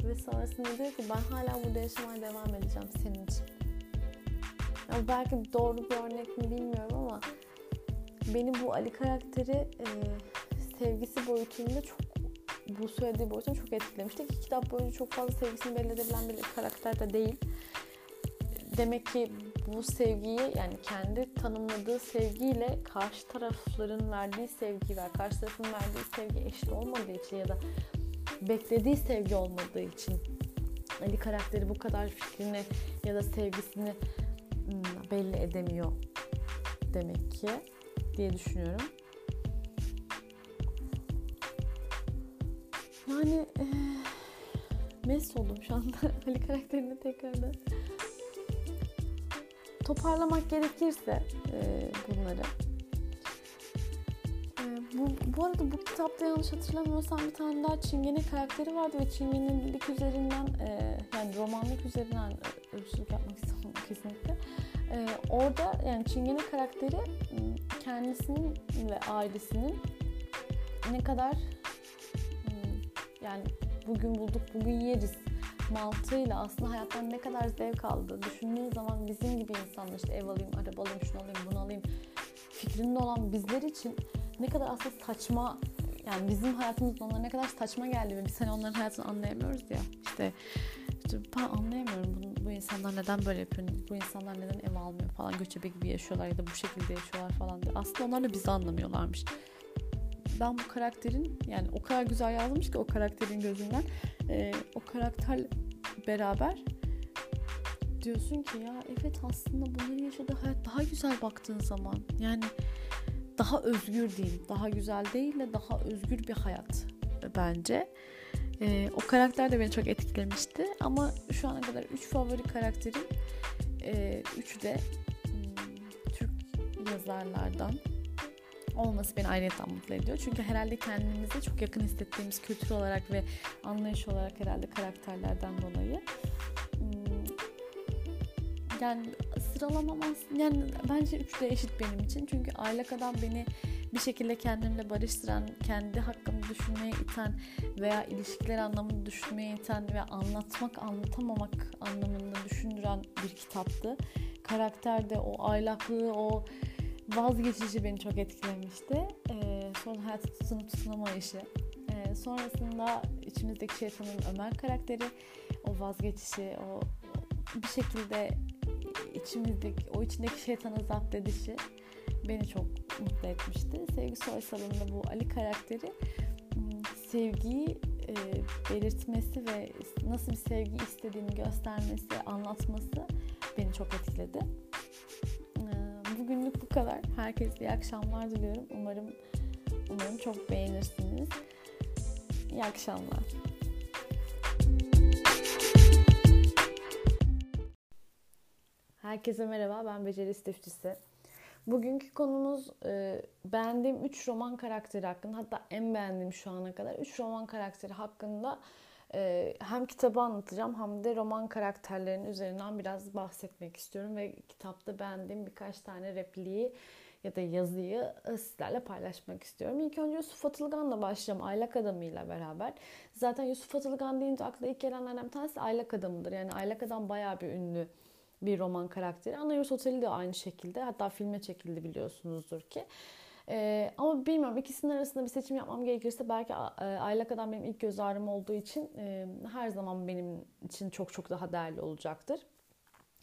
Ve sonrasında diyor ki ben hala burada yaşamaya devam edeceğim senin için. Ya belki doğru bir örnek mi bilmiyorum ama beni bu Ali karakteri e, sevgisi boyutunda çok bu söylediği boyutunda çok etkilemişti. Ki kitap boyunca çok fazla sevgisini belli edebilen bir karakter de değil. Demek ki bu sevgiyi yani kendi tanımladığı sevgiyle karşı tarafların verdiği sevgi ve karşı tarafın verdiği sevgi eşit olmadığı için ya da beklediği sevgi olmadığı için Ali karakteri bu kadar fikrini ya da sevgisini hmm, belli edemiyor demek ki diye düşünüyorum. Yani e, mest oldum şu anda *laughs* Ali karakterini tekrardan. Toparlamak gerekirse e, bunları. E, bu, bu arada bu kitapta yanlış hatırlamıyorsam bir tane daha Çingene karakteri vardı ve Çingenelik üzerinden e, yani romanlık üzerinden ırkçılık yapmak istiyorum *laughs* kesinlikle. E, orada yani Çingene karakteri kendisinin ve ailesinin ne kadar yani bugün bulduk bugün yeriz mantığıyla aslında hayattan ne kadar zevk aldı? Düşündüğün zaman bizim gibi insanlar işte ev alayım, araba alayım, şunu alayım, bunu alayım fikrinde olan bizler için ne kadar aslında saçma yani bizim hayatımızda onlara ne kadar saçma geldi ve biz hani onların hayatını anlayamıyoruz ya işte, işte ben anlayamıyorum bunu, bu insanlar neden böyle yapıyor bu insanlar neden ev almıyor? falan göçebe gibi yaşıyorlar ya da bu şekilde yaşıyorlar falan diye. Aslında onlar da bizi anlamıyorlarmış ben bu karakterin yani o kadar güzel yazmış ki o karakterin gözünden e, o karakter beraber diyorsun ki ya evet aslında bunların yaşadığı hayat daha güzel baktığın zaman yani daha özgür diyeyim daha güzel değil de daha özgür bir hayat bence. E, o karakter de beni çok etkilemişti ama şu ana kadar 3 favori karakterim e, üçü de hmm, Türk yazarlardan olması beni ayrıca mutlu ediyor. Çünkü herhalde kendimizi çok yakın hissettiğimiz kültür olarak ve anlayış olarak herhalde karakterlerden dolayı. Hmm, yani sıralamam yani bence üç de eşit benim için. Çünkü aylak adam beni bir şekilde kendimle barıştıran, kendi hakkımı düşünmeye iten veya ilişkiler anlamında düşünmeye iten ve anlatmak, anlatamamak anlamında düşündüren bir kitaptı. Karakterde o aylaklığı, o vazgeçişi beni çok etkilemişti. Ee, sonra hayata tutunup tutunamayışı. Ee, sonrasında içimizdeki şeytanın Ömer karakteri, o vazgeçişi, o, bir şekilde içimizdeki, o içindeki şeytanı zapt edişi beni çok mutlu etmişti. Sevgi Soysal'ın bu Ali karakteri hmm, sevgiyi e, belirtmesi ve nasıl bir sevgi istediğini göstermesi, anlatması beni çok etkiledi. Bu kadar. Herkese iyi akşamlar diliyorum. Umarım umarım çok beğenirsiniz. İyi akşamlar. Herkese merhaba. Ben Beceri İstifçisi. Bugünkü konumuz e, beğendiğim 3 roman karakteri hakkında hatta en beğendiğim şu ana kadar 3 roman karakteri hakkında ee, hem kitabı anlatacağım hem de roman karakterlerinin üzerinden biraz bahsetmek istiyorum ve kitapta beğendiğim birkaç tane repliği ya da yazıyı sizlerle paylaşmak istiyorum. İlk önce Yusuf Atılgan'la başlayacağım Aylak Adamı ile beraber. Zaten Yusuf Atılgan deyince akla ilk gelenlerden bir tanesi Aylak Adamı'dır. Yani Aylak Adam bayağı bir ünlü bir roman karakteri. Anayurt Oteli de aynı şekilde. Hatta filme çekildi biliyorsunuzdur ki. Ee, ama bilmiyorum ikisinin arasında bir seçim yapmam gerekirse belki e, Aylak Adam benim ilk göz ağrım olduğu için e, her zaman benim için çok çok daha değerli olacaktır.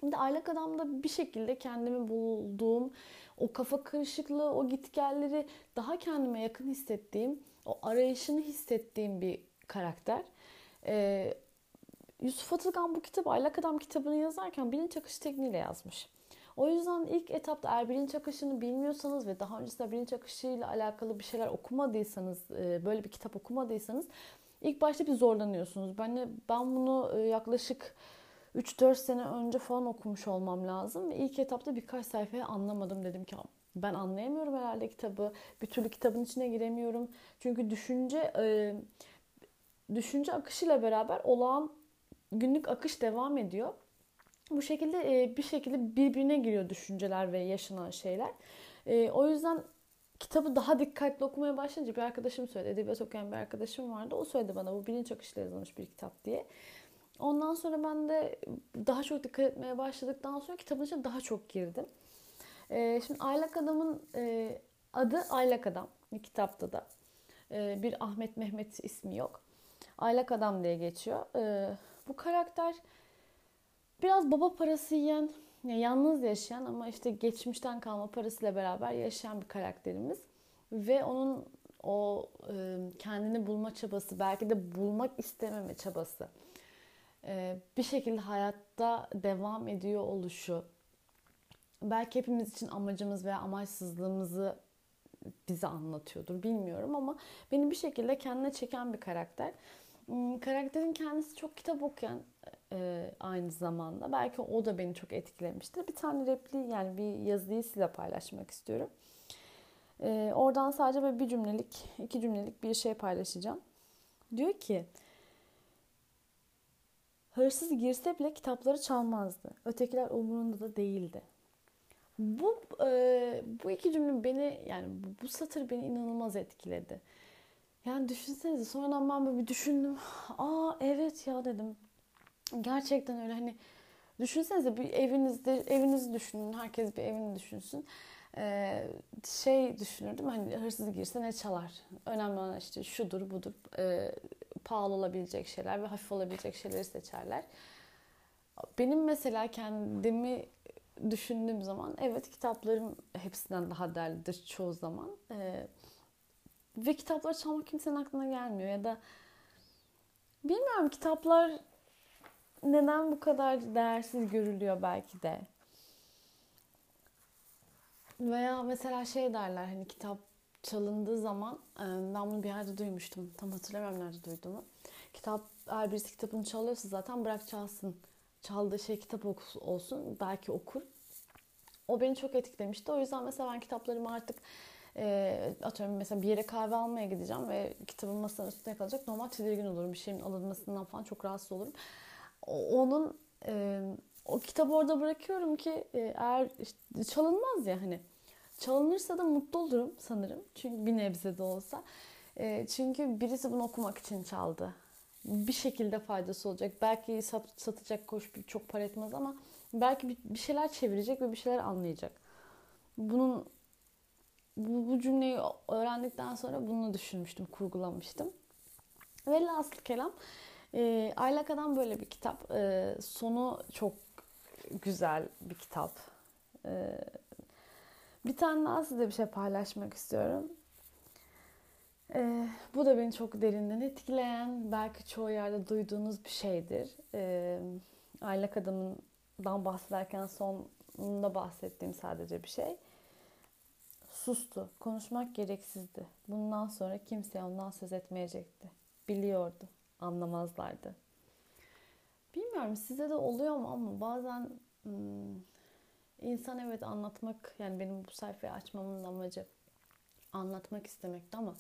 Şimdi Aylak Adam'da bir şekilde kendimi bulduğum, o kafa karışıklığı, o gitgelleri daha kendime yakın hissettiğim, o arayışını hissettiğim bir karakter. Ee, Yusuf Atılgan bu kitabı, Aylak Adam kitabını yazarken bilinç akışı tekniğiyle yazmış. O yüzden ilk etapta eğer bilinç akışını bilmiyorsanız ve daha öncesinde bilinç akışıyla alakalı bir şeyler okumadıysanız, e, böyle bir kitap okumadıysanız ilk başta bir zorlanıyorsunuz. Ben ben bunu e, yaklaşık 3-4 sene önce falan okumuş olmam lazım. Ve ilk etapta birkaç sayfayı anlamadım. Dedim ki ben anlayamıyorum herhalde kitabı. Bir türlü kitabın içine giremiyorum. Çünkü düşünce e, düşünce akışıyla beraber olağan günlük akış devam ediyor. Bu şekilde e, bir şekilde birbirine giriyor düşünceler ve yaşanan şeyler. E, o yüzden kitabı daha dikkatli okumaya başlayınca bir arkadaşım söyledi. Edebiyat okuyan bir arkadaşım vardı. O söyledi bana bu bilinç akışıyla yazılmış bir kitap diye. Ondan sonra ben de daha çok dikkat etmeye başladıktan sonra kitabın içine daha çok girdim. Ee, şimdi Aylak Adam'ın e, adı Aylak Adam. Kitapta da. Bir Ahmet Mehmet ismi yok. Aylak Adam diye geçiyor. Ee, bu karakter biraz baba parası yiyen, yani yalnız yaşayan ama işte geçmişten kalma parasıyla beraber yaşayan bir karakterimiz. Ve onun o e, kendini bulma çabası, belki de bulmak istememe çabası, e, bir şekilde hayatta devam ediyor oluşu, belki hepimiz için amacımız veya amaçsızlığımızı bize anlatıyordur bilmiyorum ama beni bir şekilde kendine çeken bir karakter. Hmm, karakterin kendisi çok kitap okuyan e, aynı zamanda. Belki o da beni çok etkilemiştir. Bir tane repliği yani bir yazıyı size paylaşmak istiyorum. E, oradan sadece böyle bir cümlelik, iki cümlelik bir şey paylaşacağım. Diyor ki, hırsız girse bile kitapları çalmazdı. Ötekiler umurunda da değildi. Bu e, bu iki cümle beni yani bu, bu satır beni inanılmaz etkiledi. Yani düşünsenize sonradan ben böyle bir düşündüm. Aa evet ya dedim. Gerçekten öyle hani düşünsenize bir evinizde evinizi düşünün. Herkes bir evini düşünsün. Ee, şey düşünürdüm hani hırsız girse ne çalar? Önemli olan işte şudur budur. Ee, pahalı olabilecek şeyler ve hafif olabilecek şeyleri seçerler. Benim mesela kendimi düşündüğüm zaman evet kitaplarım hepsinden daha değerlidir çoğu zaman. Ee, ve kitapları çalmak kimsenin aklına gelmiyor ya da bilmiyorum kitaplar neden bu kadar değersiz görülüyor belki de. Veya mesela şey derler hani kitap çalındığı zaman e, ben bunu bir yerde duymuştum. Tam hatırlamıyorum nerede duyduğumu. Kitap eğer birisi kitabını çalıyorsa zaten bırak çalsın. Çaldığı şey kitap olsun. Belki okur. O beni çok etkilemişti. O yüzden mesela ben kitaplarımı artık e, atıyorum mesela bir yere kahve almaya gideceğim ve kitabın masanın üstüne kalacak. Normal tedirgin olurum. Bir şeyin alınmasından falan çok rahatsız olurum. Onun e, o kitabı orada bırakıyorum ki e, eğer işte, çalınmaz ya hani. Çalınırsa da mutlu olurum sanırım. Çünkü bir nebze de olsa. E, çünkü birisi bunu okumak için çaldı. Bir şekilde faydası olacak. Belki sat, satacak koş çok para etmez ama belki bir, bir şeyler çevirecek ve bir şeyler anlayacak. Bunun bu, bu cümleyi öğrendikten sonra bunu düşünmüştüm, kurgulamıştım. Ve last kelam e, Aylak Adam böyle bir kitap. E, sonu çok güzel bir kitap. E, bir tane daha size bir şey paylaşmak istiyorum. E, bu da beni çok derinden etkileyen, belki çoğu yerde duyduğunuz bir şeydir. E, Aylak Adam'dan bahsederken sonunda bahsettiğim sadece bir şey. Sustu. Konuşmak gereksizdi. Bundan sonra kimse ondan söz etmeyecekti. Biliyordu. Anlamazlardı. Bilmiyorum size de oluyor mu ama bazen insan evet anlatmak yani benim bu sayfayı açmamın amacı anlatmak istemekti ama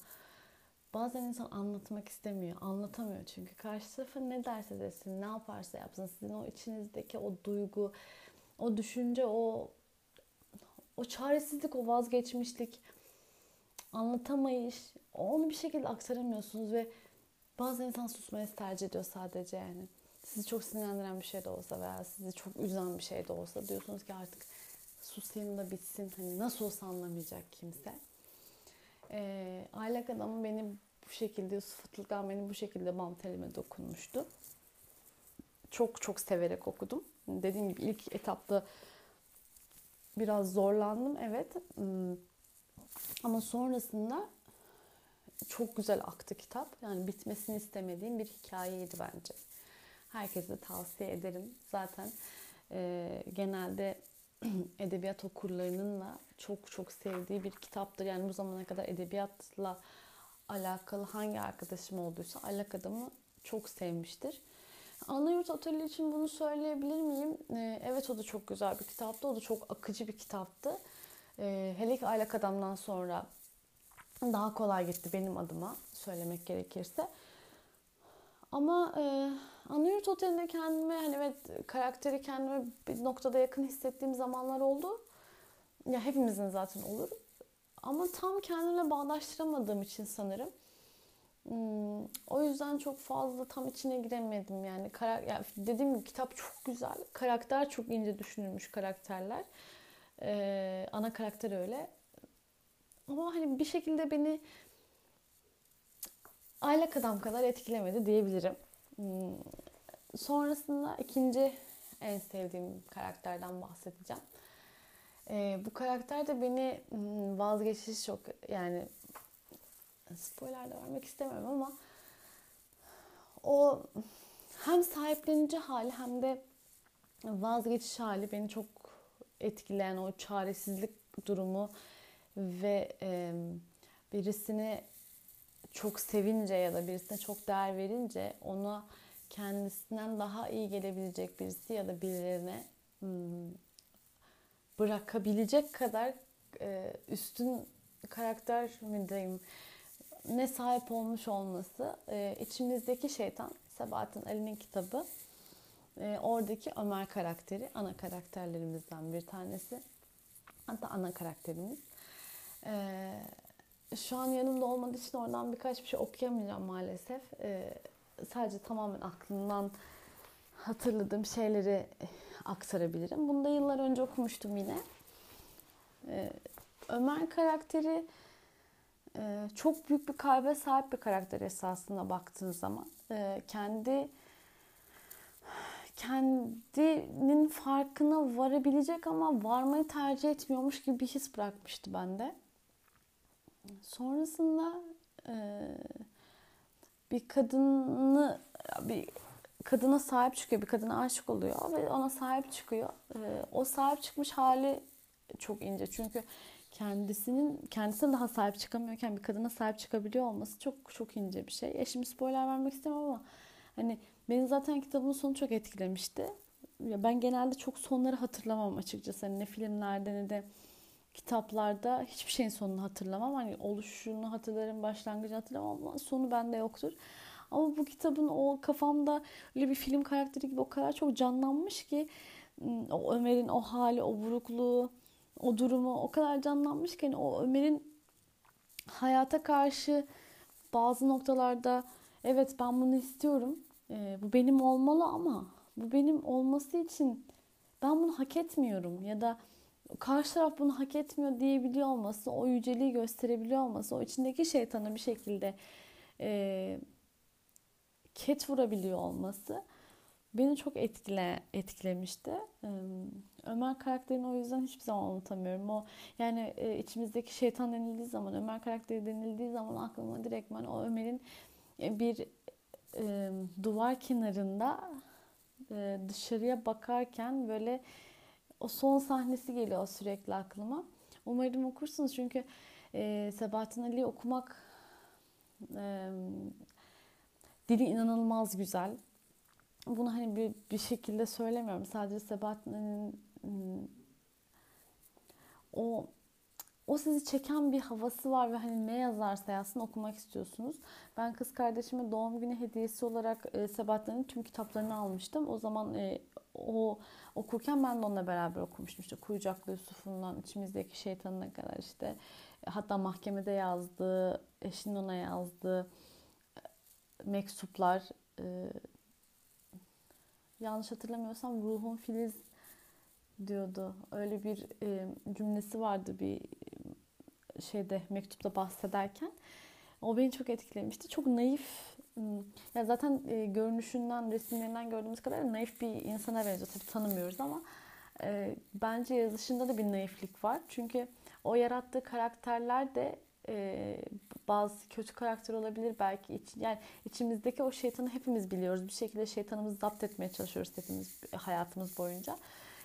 bazen insan anlatmak istemiyor. Anlatamıyor çünkü karşı tarafa ne derse desin, ne yaparsa yapsın sizin o içinizdeki o duygu, o düşünce, o o çaresizlik, o vazgeçmişlik, anlatamayış, onu bir şekilde aktaramıyorsunuz ve bazı insan susmayı tercih ediyor sadece yani. Sizi çok sinirlendiren bir şey de olsa veya sizi çok üzen bir şey de olsa diyorsunuz ki artık susayım da bitsin. Hani nasıl olsa anlamayacak kimse. Ee, aylak adamı beni bu şekilde, Yusuf beni bu şekilde bam telime dokunmuştu. Çok çok severek okudum. Dediğim gibi ilk etapta biraz zorlandım evet. Hmm. Ama sonrasında çok güzel aktı kitap. Yani bitmesini istemediğim bir hikayeydi bence. Herkese tavsiye ederim. Zaten e, genelde *clears throat* edebiyat okurlarının da çok çok sevdiği bir kitaptır. Yani bu zamana kadar edebiyatla alakalı hangi arkadaşım olduysa Alak Adam'ı çok sevmiştir. Anayurt Oteli için bunu söyleyebilir miyim? Ee, evet o da çok güzel bir kitaptı. O da çok akıcı bir kitaptı. Ee, hele ki Aylak Adam'dan sonra daha kolay gitti benim adıma söylemek gerekirse. Ama e, Anayurt Oteli'nde kendime hani evet karakteri kendime bir noktada yakın hissettiğim zamanlar oldu. Ya hepimizin zaten olur. ama tam kendimle bağdaştıramadığım için sanırım. Hmm, o yüzden çok fazla tam içine giremedim yani. Karak yani dediğim gibi kitap çok güzel. Karakter çok ince düşünülmüş karakterler. Ee, ana karakter öyle. Ama hani bir şekilde beni aylak adam kadar etkilemedi diyebilirim. Hmm, sonrasında ikinci en sevdiğim karakterden bahsedeceğim. Ee, bu karakter de beni hmm, vazgeçiş çok yani spoiler de vermek istemiyorum ama o hem sahiplenici hali hem de vazgeçiş hali beni çok etkileyen o çaresizlik durumu ve e, birisini çok sevince ya da birisine çok değer verince ona kendisinden daha iyi gelebilecek birisi ya da birilerine bırakabilecek kadar üstün karakter mi diyeyim ne sahip olmuş olması içimizdeki şeytan Sebahattin Ali'nin kitabı. Oradaki Ömer karakteri ana karakterlerimizden bir tanesi. Hatta ana karakterimiz e, şu an yanımda olmadığı için oradan birkaç bir şey okuyamayacağım maalesef e, sadece tamamen aklımdan hatırladığım şeyleri aktarabilirim bunu da yıllar önce okumuştum yine e, Ömer karakteri ee, çok büyük bir kalbe sahip bir karakter esasında baktığın zaman. Ee, kendi kendinin farkına varabilecek ama varmayı tercih etmiyormuş gibi bir his bırakmıştı bende. Sonrasında e, bir kadını bir kadına sahip çıkıyor, bir kadına aşık oluyor ve ona sahip çıkıyor. E, o sahip çıkmış hali çok ince çünkü kendisinin kendisine daha sahip çıkamıyorken bir kadına sahip çıkabiliyor olması çok çok ince bir şey. Ya şimdi spoiler vermek istemem ama hani beni zaten kitabın sonu çok etkilemişti. Ya ben genelde çok sonları hatırlamam açıkçası. Hani ne filmlerde ne de kitaplarda hiçbir şeyin sonunu hatırlamam. Hani oluşunu hatırlarım, başlangıcını hatırlamam ama sonu bende yoktur. Ama bu kitabın o kafamda öyle bir film karakteri gibi o kadar çok canlanmış ki o Ömer'in o hali, o burukluğu, o durumu o kadar canlanmış ki hani o Ömer'in hayata karşı bazı noktalarda evet ben bunu istiyorum. E, bu benim olmalı ama bu benim olması için ben bunu hak etmiyorum ya da karşı taraf bunu hak etmiyor diyebiliyor olması, o yüceliği gösterebiliyor olması, o içindeki şeytana bir şekilde e, ket vurabiliyor olması beni çok etkile etkilemişti. Ömer karakterini o yüzden hiçbir zaman unutamıyorum. O yani e, içimizdeki şeytan denildiği zaman, Ömer karakteri denildiği zaman aklıma direktmen o Ömer'in e, bir e, duvar kenarında e, dışarıya bakarken böyle o son sahnesi geliyor sürekli aklıma. Umarım okursunuz çünkü e, Sebahattin Ali'yi okumak e, dili inanılmaz güzel bunu hani bir, bir şekilde söylemiyorum. Sadece Sebahattin'in hmm, o o sizi çeken bir havası var ve hani ne yazarsa yazsın okumak istiyorsunuz. Ben kız kardeşime doğum günü hediyesi olarak e, Sebahattin'in tüm kitaplarını almıştım. O zaman e, o okurken ben de onunla beraber okumuştum. İşte Kuyucaklı Yusuf'undan içimizdeki şeytanına kadar işte hatta mahkemede yazdığı, eşinin ona yazdığı e, mektuplar, e, yanlış hatırlamıyorsam ruhun filiz diyordu. Öyle bir e, cümlesi vardı bir şeyde mektupta bahsederken. O beni çok etkilemişti. Çok naif. Ya zaten e, görünüşünden, resimlerinden gördüğümüz kadar naif bir insana benziyor. Tabii tanımıyoruz ama e, bence yazışında da bir naiflik var. Çünkü o yarattığı karakterler de e, bazı kötü karakter olabilir belki iç, yani içimizdeki o şeytanı hepimiz biliyoruz bir şekilde şeytanımızı zapt etmeye çalışıyoruz hepimiz hayatımız boyunca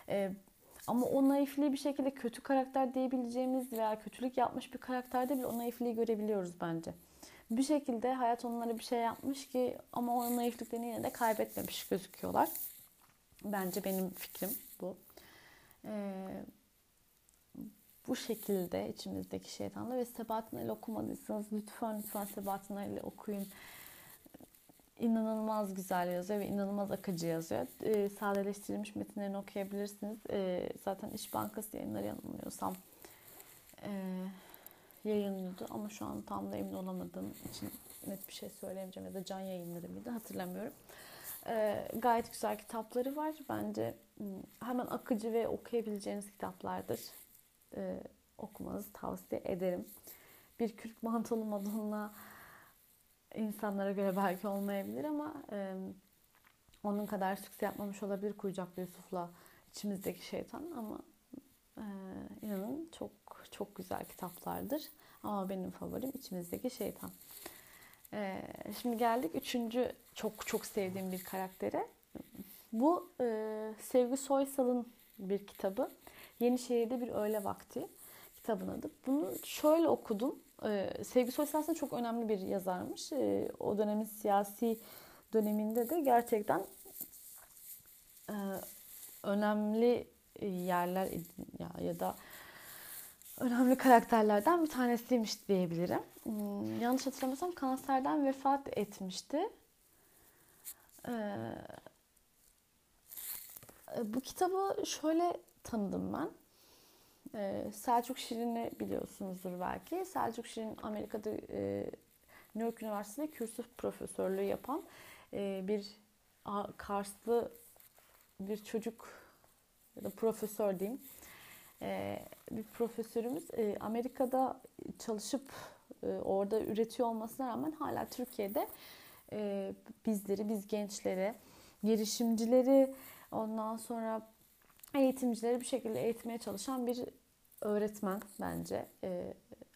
e, ama o naifliği bir şekilde kötü karakter diyebileceğimiz veya kötülük yapmış bir karakterde bile o naifliği görebiliyoruz bence. Bir şekilde hayat onlara bir şey yapmış ki ama o naifliklerini yine de kaybetmemiş gözüküyorlar. Bence benim fikrim bu. Ee, bu şekilde içimizdeki şeytanla ve Sebahattin Ali okumadıysanız lütfen lütfen Sebahattin Ali okuyun. İnanılmaz güzel yazıyor ve inanılmaz akıcı yazıyor. E, sadeleştirilmiş metinlerini okuyabilirsiniz. E, zaten İş Bankası yayınları yanılmıyorsam e, yayınlıyordu ama şu an tam da emin olamadığım için net bir şey söyleyemeyeceğim ya da can yayınları mıydı hatırlamıyorum. Ee, gayet güzel kitapları var. Bence hmm, hemen akıcı ve okuyabileceğiniz kitaplardır. Ee, okumanızı tavsiye ederim. Bir kürk mantolu Madonna insanlara göre belki olmayabilir ama e, onun kadar sükse yapmamış olabilir Kuyucaklı Yusuf'la içimizdeki şeytan ama e, inanın çok çok güzel kitaplardır. Ama benim favorim içimizdeki şeytan. E, şimdi geldik üçüncü çok çok sevdiğim bir karaktere. Bu e, Sevgi Soysal'ın bir kitabı. Yenişehir'de bir öğle vakti kitabın adı. Bunu şöyle okudum. Ee, Sevgi Soysal aslında çok önemli bir yazarmış. Ee, o dönemin siyasi döneminde de gerçekten e, önemli yerler ya, ya da önemli karakterlerden bir tanesiymiş diyebilirim. Hmm, yanlış hatırlamıyorsam kanserden vefat etmişti. Ee, bu kitabı şöyle tanıdım ben. Ee, Selçuk Şirin'i biliyorsunuzdur belki. Selçuk Şirin Amerika'da e, New York Üniversitesi'nde kürsü profesörlüğü yapan e, bir Karslı bir çocuk ya da profesör diyeyim. E, bir profesörümüz e, Amerika'da çalışıp e, orada üretiyor olmasına rağmen hala Türkiye'de e, bizleri, biz gençlere, girişimcileri, ondan sonra eğitimcileri bir şekilde eğitmeye çalışan bir öğretmen bence.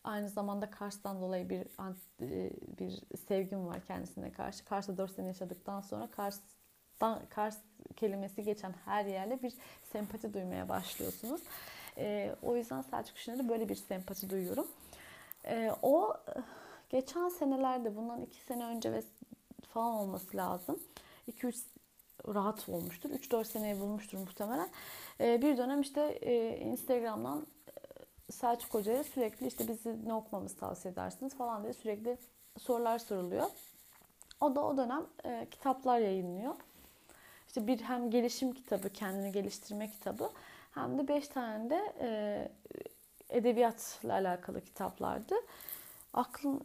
Aynı zamanda Kars'tan dolayı bir bir sevgim var kendisine karşı. Kars'ta 4 sene yaşadıktan sonra Kars'tan Kars kelimesi geçen her yerle bir sempati duymaya başlıyorsunuz. E, o yüzden Selçuk Şener'e böyle bir sempati duyuyorum. E, o geçen senelerde bundan 2 sene önce ve falan olması lazım. 2-3 rahat olmuştur. 3-4 seneyi bulmuştur muhtemelen. E, bir dönem işte e, Instagram'dan Selçuk Hoca'ya sürekli işte bizi ne okumamızı tavsiye edersiniz falan diye sürekli sorular soruluyor. O da o dönem e, kitaplar yayınlıyor. İşte bir hem gelişim kitabı, kendini geliştirme kitabı hem de beş tane de e, edebiyatla alakalı kitaplardı. Aklım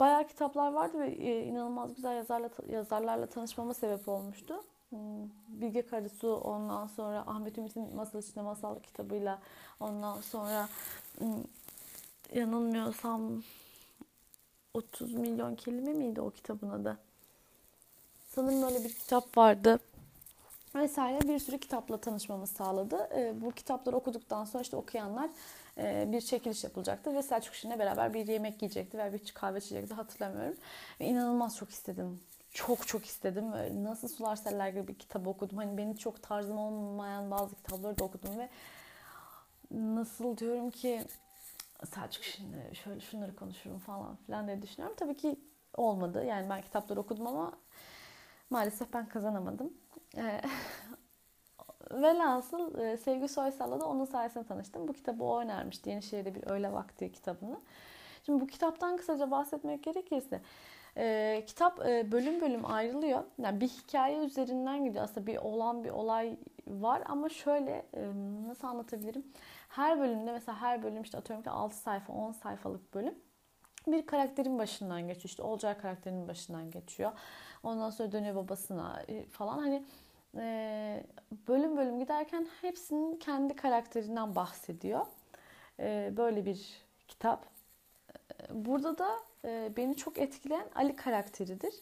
bayağı kitaplar vardı ve e, inanılmaz güzel yazarla, yazarlarla tanışmama sebep olmuştu. Hmm, Bilge Karasu ondan sonra Ahmet Ümit'in Masal İçinde Masal kitabıyla ondan sonra Hmm, yanılmıyorsam 30 milyon kelime miydi o kitabın adı? Sanırım öyle bir kitap vardı. Vesaire bir sürü kitapla tanışmamı sağladı. E, bu kitapları okuduktan sonra işte okuyanlar e, bir çekiliş yapılacaktı ve Selçuk Şirin'le beraber bir yemek yiyecekti ve bir kahve içecekti hatırlamıyorum. Ve inanılmaz çok istedim. Çok çok istedim. Nasıl Sular Seller gibi bir kitap okudum. Hani benim çok tarzım olmayan bazı kitapları da okudum ve nasıl diyorum ki Selçuk şimdi şöyle şunları konuşurum falan filan diye düşünüyorum. Tabii ki olmadı. Yani ben kitapları okudum ama maalesef ben kazanamadım. Ee, *laughs* velhasıl e, Sevgi Soysal'la da onun sayesinde tanıştım. Bu kitabı o önermişti. Yenişehir'de bir öyle vakti kitabını. Şimdi bu kitaptan kısaca bahsetmek gerekirse e, kitap e, bölüm bölüm ayrılıyor. Yani bir hikaye üzerinden gidiyor. Aslında bir olan bir olay var ama şöyle e, nasıl anlatabilirim? Her bölümde mesela her bölüm işte atıyorum ki 6 sayfa 10 sayfalık bölüm bir karakterin başından geçiyor. İşte Olcay karakterinin başından geçiyor. Ondan sonra dönüyor babasına e, falan. Hani e, bölüm bölüm giderken hepsinin kendi karakterinden bahsediyor. E, böyle bir kitap. Burada da beni çok etkileyen Ali karakteridir.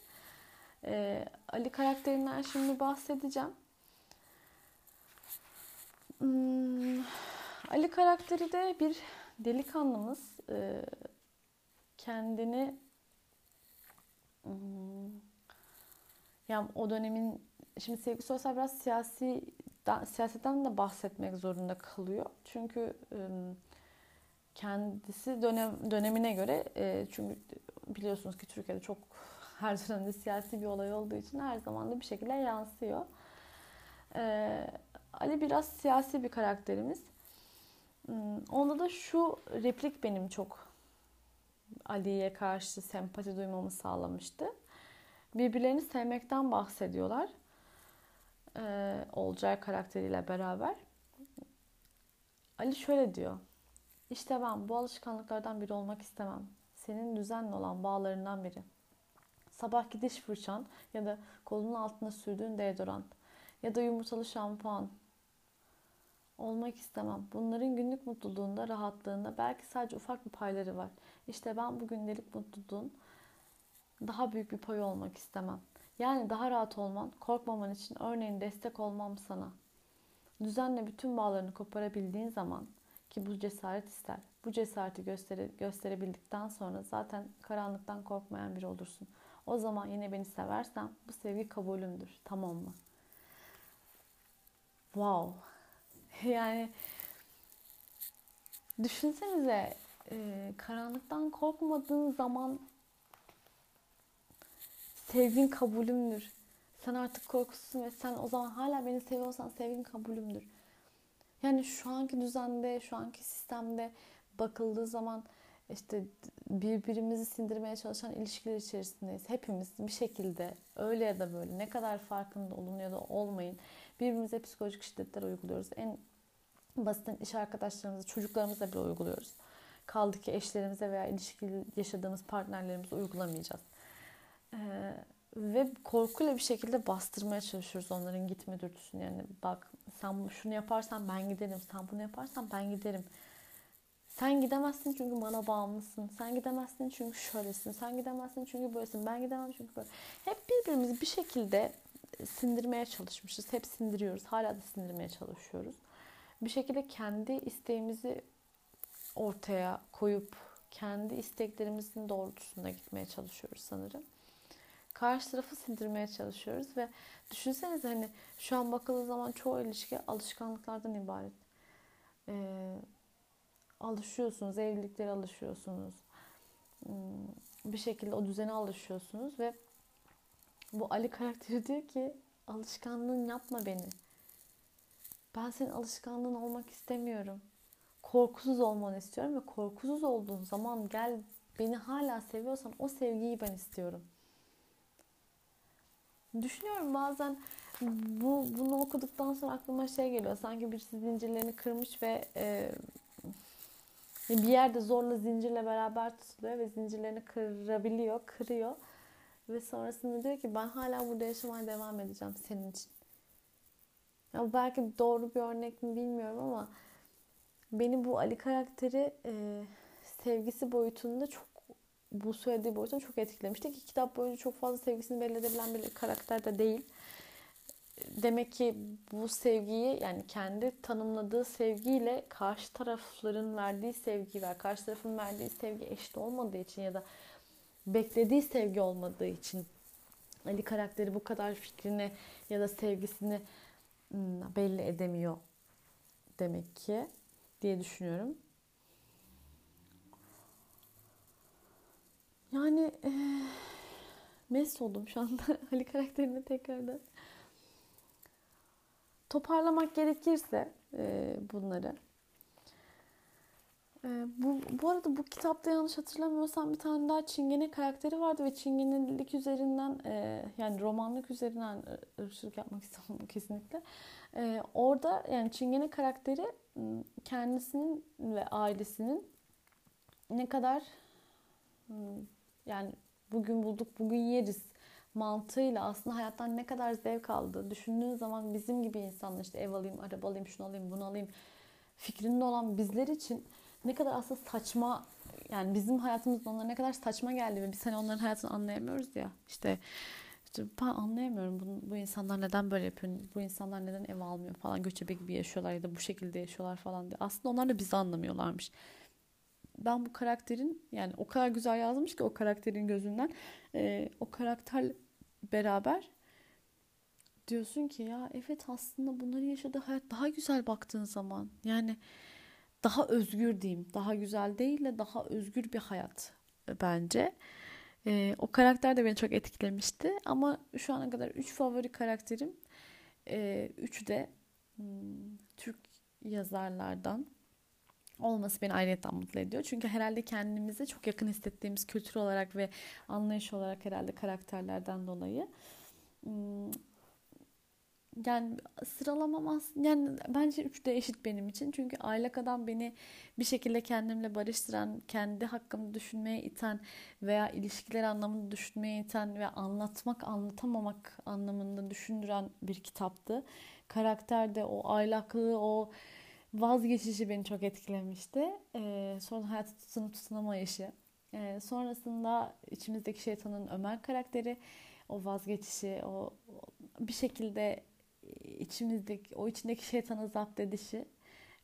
Ali karakterinden şimdi bahsedeceğim. Hmm, Ali karakteri de bir delikanlımız. Kendini hmm, yani o dönemin şimdi Sevgi Soysal biraz siyasi siyasetten de bahsetmek zorunda kalıyor. Çünkü kendisi dönem dönemine göre e, çünkü biliyorsunuz ki Türkiye'de çok *laughs* her dönemde siyasi bir olay olduğu için her zaman da bir şekilde yansıyor. E, Ali biraz siyasi bir karakterimiz. Onda da şu replik benim çok Ali'ye karşı sempati duymamı sağlamıştı. Birbirlerini sevmekten bahsediyorlar. Ee, Olcay karakteriyle beraber. Ali şöyle diyor. İşte ben bu alışkanlıklardan biri olmak istemem. Senin düzenli olan bağlarından biri. Sabah gidiş fırçan ya da kolunun altına sürdüğün deodorant ya da yumurtalı şampuan olmak istemem. Bunların günlük mutluluğunda, rahatlığında belki sadece ufak bir payları var. İşte ben bu gündelik mutluluğun daha büyük bir payı olmak istemem. Yani daha rahat olman, korkmaman için örneğin destek olmam sana. Düzenle bütün bağlarını koparabildiğin zaman ki bu cesaret ister. Bu cesareti göstere, gösterebildikten sonra zaten karanlıktan korkmayan biri olursun. O zaman yine beni seversen bu sevgi kabulümdür. Tamam mı? Wow. *laughs* Yani düşünsenize e, karanlıktan korkmadığın zaman sevgin kabulümdür. Sen artık korkusuzsun ve sen o zaman hala beni seviyorsan sevgin kabulümdür. Yani şu anki düzende, şu anki sistemde bakıldığı zaman işte birbirimizi sindirmeye çalışan ilişkiler içerisindeyiz. Hepimiz bir şekilde öyle ya da böyle ne kadar farkında olun ya da olmayın birbirimize psikolojik şiddetler uyguluyoruz. En basitten iş arkadaşlarımıza, çocuklarımıza bile uyguluyoruz. Kaldı ki eşlerimize veya ilişkili yaşadığımız partnerlerimize uygulamayacağız. Ee, ve korkuyla bir şekilde bastırmaya çalışıyoruz onların gitme dürtüsünü. Yani bak sen şunu yaparsan ben giderim, sen bunu yaparsan ben giderim. Sen gidemezsin çünkü bana bağımlısın. Sen gidemezsin çünkü şöylesin. Sen gidemezsin çünkü böylesin. Ben gidemem çünkü böyle. Hep birbirimizi bir şekilde sindirmeye çalışmışız. Hep sindiriyoruz. Hala da sindirmeye çalışıyoruz. Bir şekilde kendi isteğimizi ortaya koyup kendi isteklerimizin doğrultusunda gitmeye çalışıyoruz sanırım. Karşı tarafı sindirmeye çalışıyoruz ve düşünsenize hani şu an bakıldığı zaman çoğu ilişki alışkanlıklardan ibaret. Ee, alışıyorsunuz, evliliklere alışıyorsunuz. Hmm, bir şekilde o düzene alışıyorsunuz ve bu Ali karakteri *laughs* diyor ki alışkanlığın yapma beni. Ben senin alışkanlığın olmak istemiyorum. Korkusuz olmanı istiyorum ve korkusuz olduğun zaman gel beni hala seviyorsan o sevgiyi ben istiyorum. Düşünüyorum bazen bu bunu okuduktan sonra aklıma şey geliyor. Sanki birisi zincirlerini kırmış ve e, bir yerde zorla zincirle beraber tutuluyor ve zincirlerini kırabiliyor, kırıyor. Ve sonrasında diyor ki ben hala burada yaşamaya devam edeceğim senin için. Ya belki doğru bir örnek mi bilmiyorum ama beni bu Ali karakteri e, sevgisi boyutunda çok bu söylediği boyutunda çok etkilemişti ki kitap boyunca çok fazla sevgisini belli edebilen bir karakter de değil. Demek ki bu sevgiyi yani kendi tanımladığı sevgiyle karşı tarafların verdiği sevgi ve karşı tarafın verdiği sevgi eşit olmadığı için ya da beklediği sevgi olmadığı için Ali karakteri bu kadar fikrini ya da sevgisini hmm, belli edemiyor demek ki diye düşünüyorum. Yani e, mest oldum şu anda *laughs* Ali karakterine tekrardan. Toparlamak gerekirse e, bunları ee, bu, bu arada bu kitapta yanlış hatırlamıyorsam bir tane daha Çingene karakteri vardı ve Çingenelik üzerinden e, yani romanlık üzerinden ırkçılık yapmak *laughs* istemem kesinlikle. E, orada yani Çingene karakteri kendisinin ve ailesinin ne kadar yani bugün bulduk bugün yeriz mantığıyla aslında hayattan ne kadar zevk aldığı düşündüğün zaman bizim gibi insanlar işte ev alayım, araba alayım, şunu alayım, bunu alayım fikrinde olan bizler için ne kadar aslında saçma yani bizim hayatımızda onlara ne kadar saçma geldi ve biz hani onların hayatını anlayamıyoruz ya işte işte ben anlayamıyorum bu, bu insanlar neden böyle yapıyor, bu insanlar neden ev almıyor falan göçebe gibi yaşıyorlar ya da bu şekilde yaşıyorlar falan diye. Aslında onlar da bizi anlamıyorlarmış. Ben bu karakterin yani o kadar güzel yazmış ki o karakterin gözünden e, o karakter beraber diyorsun ki ya evet aslında bunları yaşadığı hayat daha güzel baktığın zaman yani daha özgür diyeyim. Daha güzel değil de daha özgür bir hayat e, bence. E, o karakter de beni çok etkilemişti. Ama şu ana kadar 3 favori karakterim. E, üçü de hmm, Türk yazarlardan olması beni ayrıyetten mutlu ediyor. Çünkü herhalde kendimizi çok yakın hissettiğimiz kültür olarak ve anlayış olarak herhalde karakterlerden dolayı. Hmm, yani sıralamam aslında yani bence üç de eşit benim için. Çünkü aylak adam beni bir şekilde kendimle barıştıran, kendi hakkımda düşünmeye iten veya ilişkiler anlamında düşünmeye iten ve anlatmak, anlatamamak anlamında düşündüren bir kitaptı. Karakterde o aylaklığı, o vazgeçişi beni çok etkilemişti. Ee, sonra hayata tutunup tutunamayışı. Ee, sonrasında içimizdeki şeytanın Ömer karakteri o vazgeçişi, o bir şekilde içimizdeki o içindeki şeytanı zapt edişi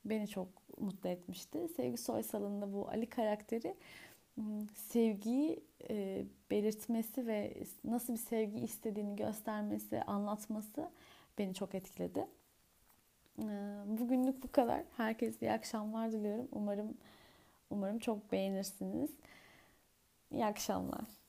beni çok mutlu etmişti. Sevgi Soysal'ın da bu Ali karakteri hmm, sevgiyi e, belirtmesi ve nasıl bir sevgi istediğini göstermesi, anlatması beni çok etkiledi. E, bugünlük bu kadar. Herkese iyi akşamlar diliyorum. Umarım umarım çok beğenirsiniz. İyi akşamlar.